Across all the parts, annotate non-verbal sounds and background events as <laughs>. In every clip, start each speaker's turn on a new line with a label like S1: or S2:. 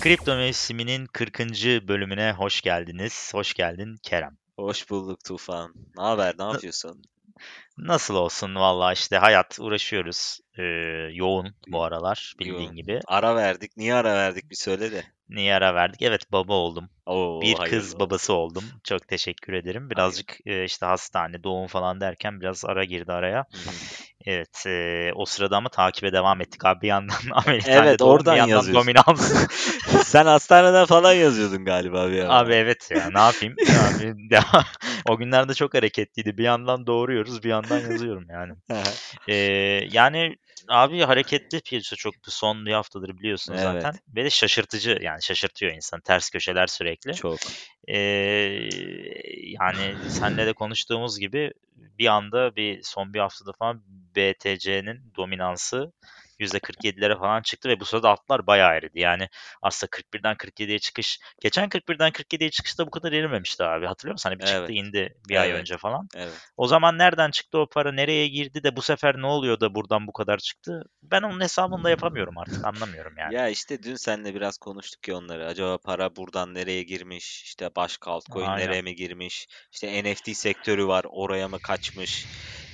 S1: Kripto mevsiminin 40. bölümüne hoş geldiniz. Hoş geldin Kerem.
S2: Hoş bulduk Tufan. Ne haber? Ne yapıyorsun?
S1: Nasıl olsun valla işte hayat uğraşıyoruz. Ee, yoğun bu aralar bildiğin
S2: Yoğun.
S1: gibi.
S2: Ara verdik. Niye ara verdik bir söyle de.
S1: Niye ara verdik? Evet baba oldum.
S2: Oo,
S1: Bir
S2: hayırlı
S1: kız babası oldum. Çok teşekkür ederim. Birazcık e, işte hastane, doğum falan derken biraz ara girdi araya. Evet e, o sırada ama takibe devam ettik abi bir yandan <laughs> ameliyathanede
S2: Evet,
S1: doğum,
S2: oradan
S1: bir yandan
S2: yazıyorsun.
S1: dominans. <laughs>
S2: Sen hastaneden falan yazıyordun galiba bir ara.
S1: Abi evet ya ne yapayım? <laughs> Abi, ya, o günlerde çok hareketliydi. Bir yandan doğuruyoruz bir yandan yazıyorum yani. Ee, yani abi hareketli piyasa çok son bir haftadır biliyorsun
S2: Evet.
S1: zaten. Ve de şaşırtıcı yani şaşırtıyor insan. Ters köşeler sürekli.
S2: Çok.
S1: Ee, yani seninle de konuştuğumuz gibi bir anda bir son bir haftada falan BTC'nin dominansı %47'lere falan çıktı ve bu sırada altlar bayağı eridi. Yani aslında 41'den 47'ye çıkış, geçen 41'den 47'ye çıkışta bu kadar erimemişti abi. Hatırlıyor musun? Hani bir çıktı
S2: Evet.
S1: indi bir ay
S2: Evet.
S1: önce falan.
S2: Evet.
S1: O zaman nereden çıktı o para, nereye girdi de bu sefer ne oluyor da buradan bu kadar çıktı? Ben onun hesabını da yapamıyorum artık. Anlamıyorum yani.
S2: Ya işte dün seninle biraz konuştuk ya onları. Acaba para buradan nereye girmiş? İşte başka altcoin'lere
S1: Aynen.
S2: mi girmiş? İşte NFT sektörü var. Oraya mı kaçmış?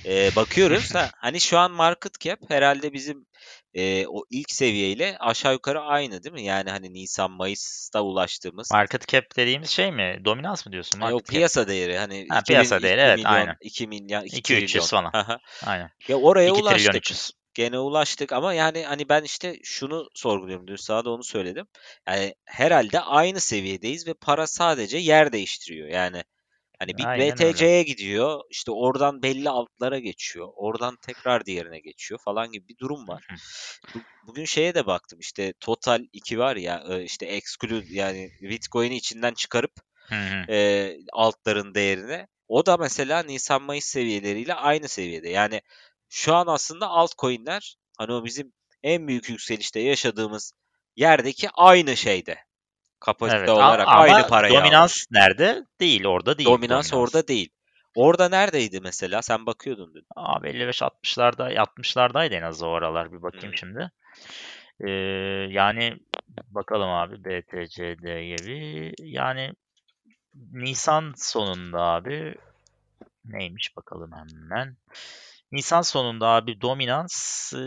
S2: Ee, bakıyoruz da hani şu an market cap herhalde bizim e, o ilk seviyeyle aşağı yukarı aynı değil mi? Yani hani Nisan Mayıs'ta ulaştığımız
S1: Market cap dediğimiz şey mi? Dominans mı diyorsun? Market
S2: yok
S1: cap.
S2: piyasa değeri hani
S1: Ha,
S2: 2000
S1: piyasa değeri,
S2: 2
S1: evet,
S2: milyon,
S1: aynen.
S2: 2 milyon 2
S1: 2 300
S2: trilyon.
S1: falan.
S2: Aha.
S1: Aynen.
S2: Ya oraya
S1: 2 trilyon
S2: ulaştık.
S1: 300.
S2: Gene ulaştık ama yani hani ben işte şunu sorguluyorum dün sana da onu söyledim. Yani herhalde aynı seviyedeyiz ve para sadece yer değiştiriyor. Yani hani bir
S1: Aynen öyle.
S2: BTC'ye gidiyor işte oradan belli altlara geçiyor. Oradan tekrar diğerine geçiyor falan gibi bir durum var. <laughs> Bugün şeye de baktım işte Total 2 var ya e, işte exclude yani Bitcoin'i içinden çıkarıp e, altların değerine. O da mesela Nisan Mayıs seviyeleriyle aynı seviyede. Yani şu an aslında altcoin'ler hani o bizim en büyük yükselişte yaşadığımız yerdeki aynı şeyde. Kapasite
S1: Evet
S2: olarak
S1: ama
S2: aynı parayı
S1: dominans
S2: almış.
S1: nerede? Değil orada değil
S2: Dominans orada değil. Orada neredeydi mesela? Sen bakıyordun dün.
S1: Abi 55-60'larda 60'lardaydı en az o aralar bir bakayım
S2: Hmm.
S1: şimdi. Ee, yani bakalım abi BTC'de yani Nisan sonunda abi neymiş bakalım hemen. Nisan sonunda abi dominans e,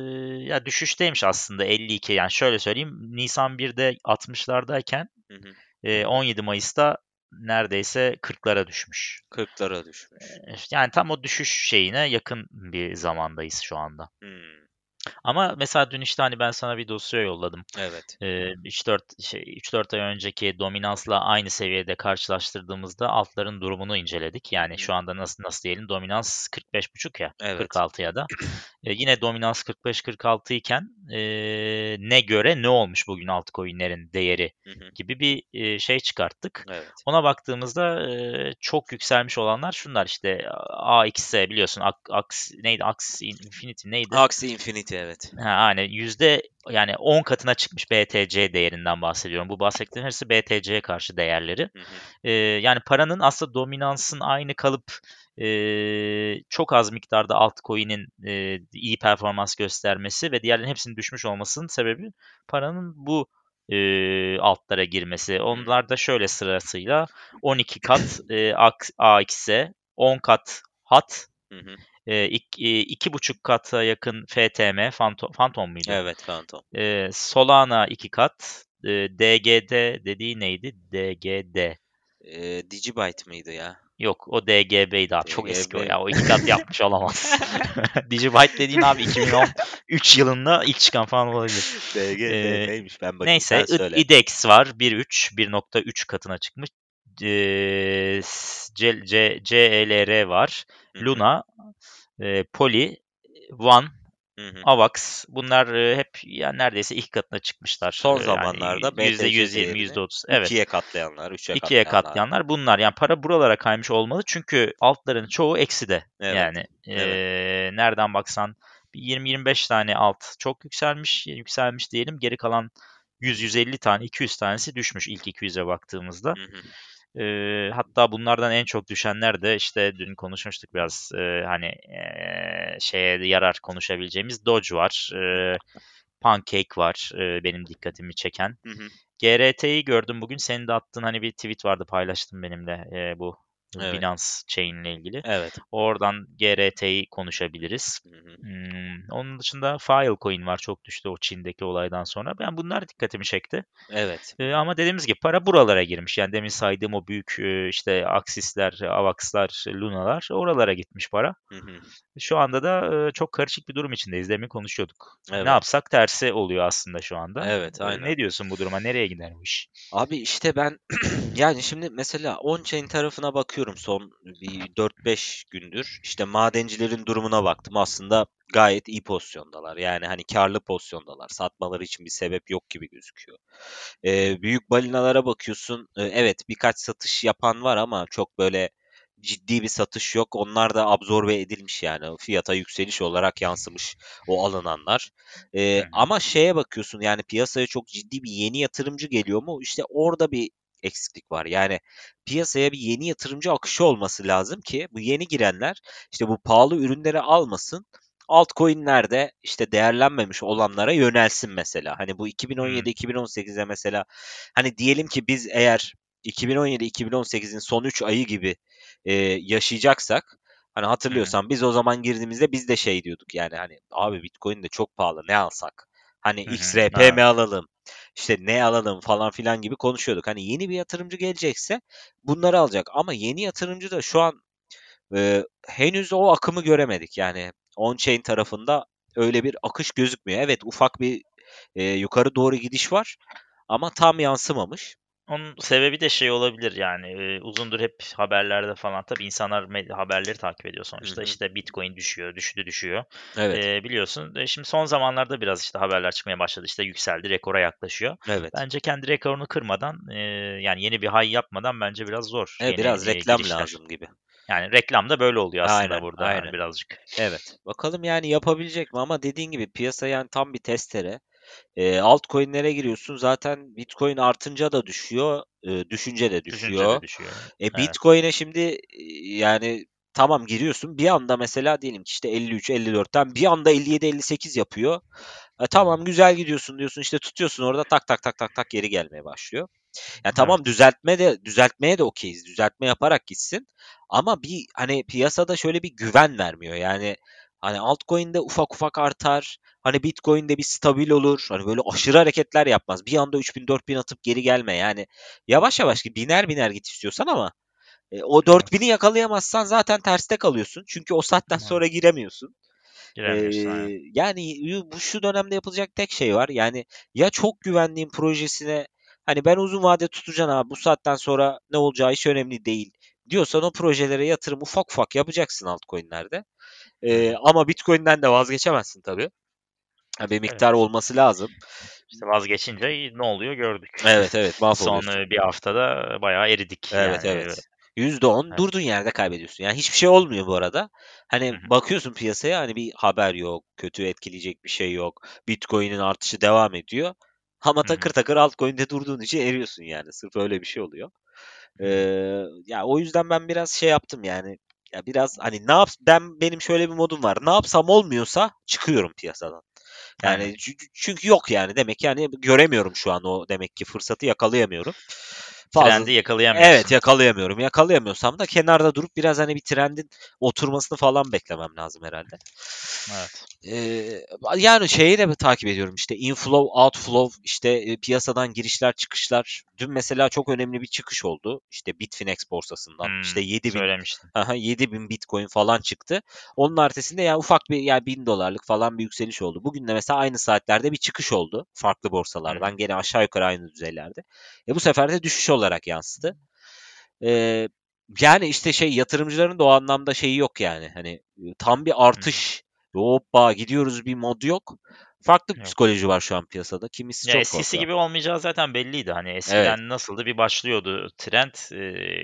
S1: ya düşüşteymiş aslında 52 yani şöyle söyleyeyim Nisan 1'de 60'lardayken
S2: Hı hı.
S1: e, 17 Mayıs'ta neredeyse 40'lara düşmüş.
S2: 40'lara düşmüş.
S1: Yani tam o düşüş şeyine yakın bir zamandayız şu anda.
S2: Hmm,
S1: Ama mesela dün işte hani ben sana bir dosya yolladım.
S2: Evet.
S1: Ee, 3-4 şey 3-4 ay önceki dominansla aynı seviyede karşılaştırdığımızda altların durumunu inceledik. Yani şu anda nasıl nasıl diyelim dominans 45.5 ya
S2: Evet.
S1: 46 ya da Ee, yine dominans 45-46 iken ee, ne göre ne olmuş bugün altcoin'lerin değeri
S2: Hı hı.
S1: gibi bir ee, şey çıkarttık.
S2: Evet.
S1: Ona baktığımızda ee, çok yükselmiş olanlar şunlar işte AXS biliyorsun Ak- Ax neydi Ax Infinity neydi?
S2: Axie Infinity evet.
S1: Ha, aynen yüzde yani 10 katına çıkmış BTC değerinden bahsediyorum. Bu bahsettiğim hepsi BTC'ye karşı değerleri.
S2: Hı hı.
S1: Ee, yani paranın aslında dominansın aynı kalıp e, çok az miktarda altcoin'in e, iyi performans göstermesi ve diğerlerinin hepsinin düşmüş olmasının sebebi paranın bu e, altlara girmesi. Onlar da şöyle sırasıyla 12 kat e, AX'e, 10 kat HAT,
S2: Hı hı.
S1: E, ik- e, iki buçuk kata yakın FTM, Phantom, Phantom muydu?
S2: Evet Phantom.
S1: E, Solana iki kat, e, DGD dediği neydi? DGD.
S2: Ee, Digibyte mıydı ya?
S1: Yok o DGB'ydi abi. Çok eski o
S2: DGB.
S1: ya. O iki kat yapmış <laughs> olamaz. <laughs> Digibyte dediğin abi 2013 yılında ilk çıkan falan olabilir.
S2: DG
S1: Ee,
S2: neymiş ben bakayım
S1: Neyse I-. IDEX var 1.3 1.3 katına çıkmış. Ee, C- C- CLR var.
S2: Hı hı,
S1: Luna, e, Poly, One,
S2: hı hı.
S1: Avax bunlar e, hep yani neredeyse iki katına çıkmışlar.
S2: Son
S1: E,
S2: zamanlarda
S1: yani yüzde
S2: BTC
S1: %120,
S2: değerini
S1: %30. Evet.
S2: İkiye katlayanlar, üçe
S1: ikiye
S2: katlayanlar.
S1: katlayanlar bunlar. Yani para buralara kaymış olmalı çünkü altların çoğu ekside.
S2: Evet,
S1: Yani e, nereden baksan bir 20-25 tane alt çok yükselmiş, yükselmiş diyelim. Geri kalan 100-150 tane, 200 tanesi düşmüş ilk 200'e baktığımızda.
S2: Hı hı.
S1: Eee, hatta bunlardan en çok düşenler de işte dün konuşmuştuk biraz eee, hani eee, şeye yarar konuşabileceğimiz Doge var, eee, Pancake var eee, benim dikkatimi çeken.
S2: Hı hı.
S1: GRT'yi gördüm bugün. Senin de attığın hani bir tweet vardı paylaştın benimle e, bu
S2: Evet.
S1: Binance Chain ile ilgili.
S2: Evet.
S1: Oradan GRT'yi konuşabiliriz.
S2: Hı hı.
S1: Hmm, onun dışında Filecoin var çok düştü o Çin'deki olaydan sonra. Ben bunlar dikkatimi çekti.
S2: Evet.
S1: Ee, ama dediğimiz gibi para buralara girmiş. Yani demin saydığım o büyük işte Axis'ler, Avax'lar, Luna'lar oralara gitmiş para.
S2: Hı hı.
S1: Şu anda da çok karışık bir durum içindeyiz. Demin konuşuyorduk.
S2: Evet.
S1: Ne yapsak tersi oluyor aslında şu anda.
S2: Evet, aynen.
S1: Ne diyorsun bu duruma? Nereye gider bu iş?
S2: Abi işte ben <clears throat> yani şimdi mesela on-chain tarafına bakıyorum son bir 4-5 gündür. İşte madencilerin durumuna baktım. Aslında gayet iyi pozisyondalar. Yani hani karlı pozisyondalar. Satmaları için bir sebep yok gibi gözüküyor. Ee, büyük balinalara bakıyorsun. Ee, evet birkaç satış yapan var ama çok böyle ciddi bir satış yok. Onlar da absorbe edilmiş yani. Fiyata yükseliş olarak yansımış o alınanlar. Ee, ama şeye bakıyorsun yani piyasaya çok ciddi bir yeni yatırımcı geliyor mu? İşte orada bir eksiklik var. Yani piyasaya bir yeni yatırımcı akışı olması lazım ki bu yeni girenler işte bu pahalı ürünleri almasın. Altcoin'lerde işte değerlenmemiş olanlara yönelsin mesela. Hani bu 2017-2018'e mesela hani diyelim ki biz eğer 2017-2018'in son 3 ayı gibi e, yaşayacaksak hani hatırlıyorsan biz o zaman girdiğimizde biz de şey diyorduk yani hani abi Bitcoin de çok pahalı ne alsak? Hani XRP mi alalım? İşte ne alalım falan filan gibi konuşuyorduk. Hani yeni bir yatırımcı gelecekse bunları alacak. Ama yeni yatırımcı da şu an e, henüz o akımı göremedik. Yani on-chain tarafında öyle bir akış gözükmüyor. Evet ufak bir e, yukarı doğru gidiş var ama tam yansımamış.
S1: Onun sebebi de şey olabilir yani e, uzundur hep haberlerde falan tabii insanlar med- haberleri takip ediyor sonuçta
S2: Hı hı.
S1: işte Bitcoin düşüyor düştü düşüyor
S2: Evet,
S1: E, biliyorsun E, şimdi son zamanlarda biraz işte haberler çıkmaya başladı işte yükseldi rekora yaklaşıyor
S2: evet.
S1: bence kendi rekorunu kırmadan e, yani yeni bir high yapmadan bence biraz zor
S2: Evet,
S1: yeni
S2: biraz
S1: e,
S2: reklam
S1: girişler.
S2: lazım gibi.
S1: yani reklam da böyle oluyor aslında
S2: Aynen,
S1: burada hani
S2: aynen.
S1: birazcık
S2: Evet. Bakalım yani yapabilecek mi ama dediğin gibi piyasa yani tam bir testere. E, altcoin'lere giriyorsun zaten Bitcoin artınca da düşüyor, e, düşünce de
S1: düşünce
S2: düşüyor.
S1: de düşüyor
S2: E,
S1: evet
S2: Bitcoin'e şimdi e, yani tamam giriyorsun bir anda mesela diyelim ki işte 53 54'ten bir anda 57 58 yapıyor. E, tamam güzel gidiyorsun diyorsun işte tutuyorsun orada tak tak tak tak tak geri gelmeye başlıyor. Ya tamam
S1: evet
S2: düzeltme de düzeltmeye de okeyiz. Düzeltme yaparak gitsin. Ama bir hani piyasada şöyle bir güven vermiyor. Yani hani altcoin'de ufak ufak artar. Hani Bitcoin'de bir stabil olur. Hani böyle aşırı hareketler yapmaz. Bir anda 3000 4000 atıp geri gelme. Yani yavaş yavaş ki biner biner git istiyorsan ama e, o 4000'i
S1: evet
S2: yakalayamazsan zaten terste kalıyorsun. Çünkü o saatten sonra giremiyorsun. Eee, yani bu şu dönemde yapılacak tek şey var. Yani ya çok güvendiğin projesine hani ben uzun vade tutacağım abi bu saatten sonra ne olacağı hiç önemli değil diyorsan o projelere yatırım ufak ufak yapacaksın altcoin'lerde.
S1: Hı.
S2: ama Bitcoin'den de vazgeçemezsin tabii. Bir miktar
S1: evet
S2: olması lazım.
S1: İşte vazgeçince ne oluyor gördük.
S2: Evet evet <laughs>
S1: Son
S2: mahvoluyorsun.
S1: e, bir haftada bayağı eridik
S2: Evet
S1: yani.
S2: evet. %10
S1: Evet.
S2: durduğun yerde kaybediyorsun. Yani hiçbir şey olmuyor bu arada. Hani
S1: Hı hı.
S2: bakıyorsun piyasaya hani bir haber yok, kötü etkileyecek bir şey yok. Bitcoin'in artışı devam ediyor. Ama takır takır altcoin'de durduğun için eriyorsun yani. Sırf öyle bir şey oluyor. Ee, ya o yüzden ben biraz şey yaptım yani. Ya biraz hani ne yap ben benim şöyle bir modum var. Ne yapsam olmuyorsa çıkıyorum piyasadan. Yani çünkü, yok yani demek yani göremiyorum şu an o demek ki fırsatı yakalayamıyorum. Fazla
S1: Trendi yakalayamıyorsun.
S2: Evet yakalayamıyorum. Yakalayamıyorsam da kenarda durup biraz hani bir trendin oturmasını falan beklemem lazım herhalde.
S1: Evet.
S2: Ee, yani şeyi de takip ediyorum işte inflow, outflow, işte e, piyasadan girişler, çıkışlar. Dün mesela çok önemli bir çıkış oldu. İşte Bitfinex borsasından.
S1: Hmm,
S2: işte 7000
S1: söylemiştin.
S2: Aha, 7000 Bitcoin falan çıktı. Onun ertesinde yani ufak bir yani 1000 dolarlık falan bir yükseliş oldu. Bugün de mesela aynı saatlerde bir çıkış oldu farklı borsalardan.
S1: hı.
S2: Gene aşağı yukarı aynı düzeylerde. E bu sefer de düşüş olarak yansıdı. Ee, yani işte şey yatırımcıların da o anlamda şeyi yok yani. Hani e, tam bir
S1: hı.
S2: artış. Hoppa gidiyoruz bir mod yok. Farklı bir psikoloji var şu an piyasada. Kimisi
S1: Ya
S2: çok
S1: eskisi
S2: korkuyor.
S1: gibi olmayacağı zaten belliydi. Hani
S2: Evet.
S1: eskiden nasıldı bir başlıyordu trend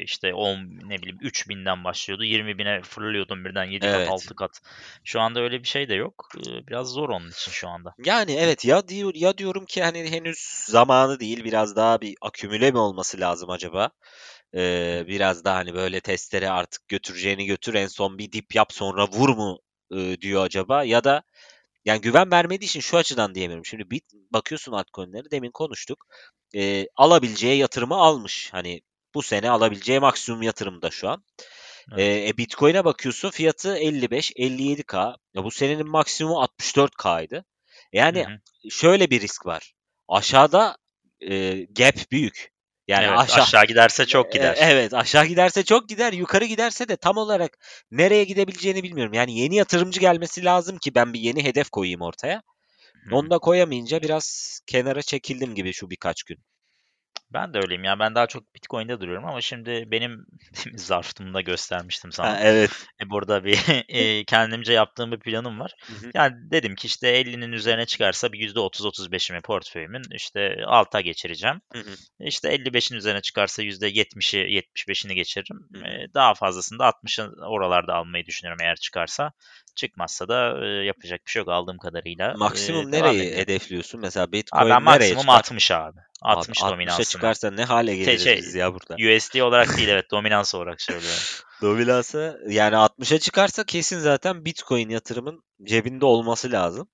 S1: işte 10 ne bileyim 3000'den başlıyordu 20 bine fırlıyordun birden 7 kat
S2: Evet.
S1: 6 kat. Şu anda öyle bir şey de yok. Biraz zor onun için şu anda.
S2: Yani evet ya diyor ya diyorum ki hani henüz zamanı değil biraz daha bir akümüle mi olması lazım acaba? Ee, biraz daha hani böyle testere artık götüreceğini götür en son bir dip yap sonra vur mu e, diyor acaba ya da yani güven vermediği için şu açıdan diyemiyorum. Şimdi bit bakıyorsun altcoin'lere demin konuştuk. E, alabileceği yatırımı almış. Hani bu sene alabileceği maksimum yatırımda şu an. Evet. E, Bitcoin'e bakıyorsun fiyatı 55-57K. Ya bu senenin maksimumu 64K'ydı. Yani hı hı. şöyle bir risk var. Aşağıda e, gap büyük.
S1: Yani evet, aşağı, aşağı giderse çok gider. E,
S2: evet aşağı giderse çok gider. Yukarı giderse de tam olarak nereye gidebileceğini bilmiyorum. Yani yeni yatırımcı gelmesi lazım ki ben bir yeni hedef koyayım ortaya. Onu da koyamayınca biraz kenara çekildim gibi şu birkaç gün.
S1: Ben de öyleyim ya. Ben daha çok Bitcoin'de duruyorum ama şimdi benim <laughs> zarfımda göstermiştim sana.
S2: Ha, evet.
S1: E, burada bir <laughs> e, kendimce yaptığım bir planım var. Hı hı. Yani dedim ki işte 50'nin üzerine çıkarsa bir %30-35'imi portföyümün işte alta geçireceğim. Hı hı. İşte 55'in üzerine çıkarsa %70'i 75'ini geçiririm. Hı hı. E, daha fazlasını da 60'ın oralarda almayı düşünüyorum eğer çıkarsa. Çıkmazsa da e, yapacak bir şey yok aldığım kadarıyla.
S2: Maksimum e, nereyi hedefliyorsun? Mesela Bitcoin
S1: abi
S2: ben
S1: maksimum çıkar? 60 abi. 60
S2: abi,
S1: dominansına. 60'a
S2: çıkarsa ne hale geliriz şey, biz ya burada?
S1: USD olarak değil evet dominans olarak söylüyorum. <laughs>
S2: Dominansı yani 60'a çıkarsa kesin zaten Bitcoin yatırımın cebinde olması lazım.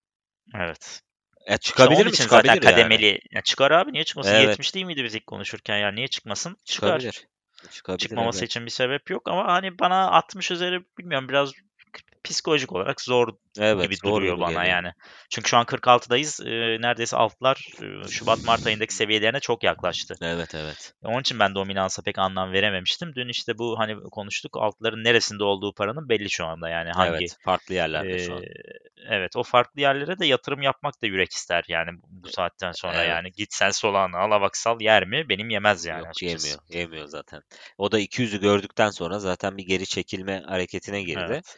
S1: Evet.
S2: Ya çıkabilir işte mi? Için çıkabilir
S1: zaten kademeli. Yani. Ya çıkar abi niye çıkmasın? Evet. 70 değil miydi biz ilk konuşurken yani niye çıkmasın? Çıkar. Çıkabilir. Çıkabilir, Çıkmaması evet. için bir sebep yok ama hani bana 60 üzeri bilmiyorum biraz psikolojik olarak zor evet, gibi zor duruyor bana geliyor. yani. Çünkü şu an 46'dayız. E, neredeyse altlar e, Şubat Mart ayındaki seviyelerine çok yaklaştı.
S2: Evet evet.
S1: Onun için ben dominansa pek anlam verememiştim. Dün işte bu hani konuştuk altların neresinde olduğu paranın belli şu anda yani hangi
S2: Evet, farklı yerlerde e, şu an.
S1: Evet, o farklı yerlere de yatırım yapmak da yürek ister yani bu saatten sonra evet. yani. Git sen solağını al avaksal yer mi? Benim yemez yani
S2: Yok, açıkçası. Yemiyor, yemiyor zaten. O da 200'ü gördükten sonra zaten bir geri çekilme hareketine girdi. Evet.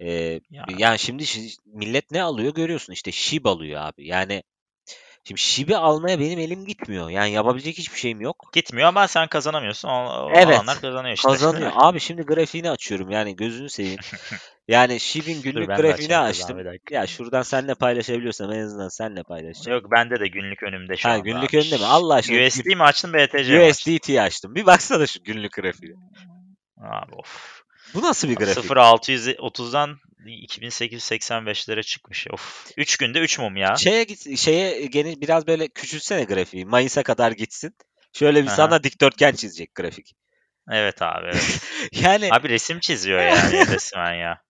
S2: Ee, ya. Yani şimdi millet ne alıyor görüyorsun işte şib alıyor abi. Yani şimdi şibi almaya benim elim gitmiyor. Yani yapabilecek hiçbir şeyim yok.
S1: Gitmiyor ama sen kazanamıyorsun. O, evet. Alanlar kazanıyor işte.
S2: Kazanıyor. <laughs> abi şimdi grafiğini açıyorum yani gözünü seveyim. Yani Şib'in günlük Dur, grafiğini açtım. Ya şuradan senle paylaşabiliyorsam en azından senle paylaşacağım.
S1: Yok bende de günlük önümde şu ha, anda.
S2: Günlük önünde mi? Allah aşkına.
S1: USD mi açtın BTC mi
S2: USDT açtım. Bir baksana şu günlük grafiği.
S1: Abi of.
S2: Bu nasıl bir grafik?
S1: 0630'dan 2885'lere çıkmış. Of. 3 günde 3 mum ya.
S2: Şeye git şeye gene biraz böyle küçülsene grafiği. Mayıs'a kadar gitsin. Şöyle bir Aha. sana dikdörtgen çizecek grafik.
S1: Evet abi. Evet. <laughs> yani abi resim çiziyor yani <laughs> resmen ya.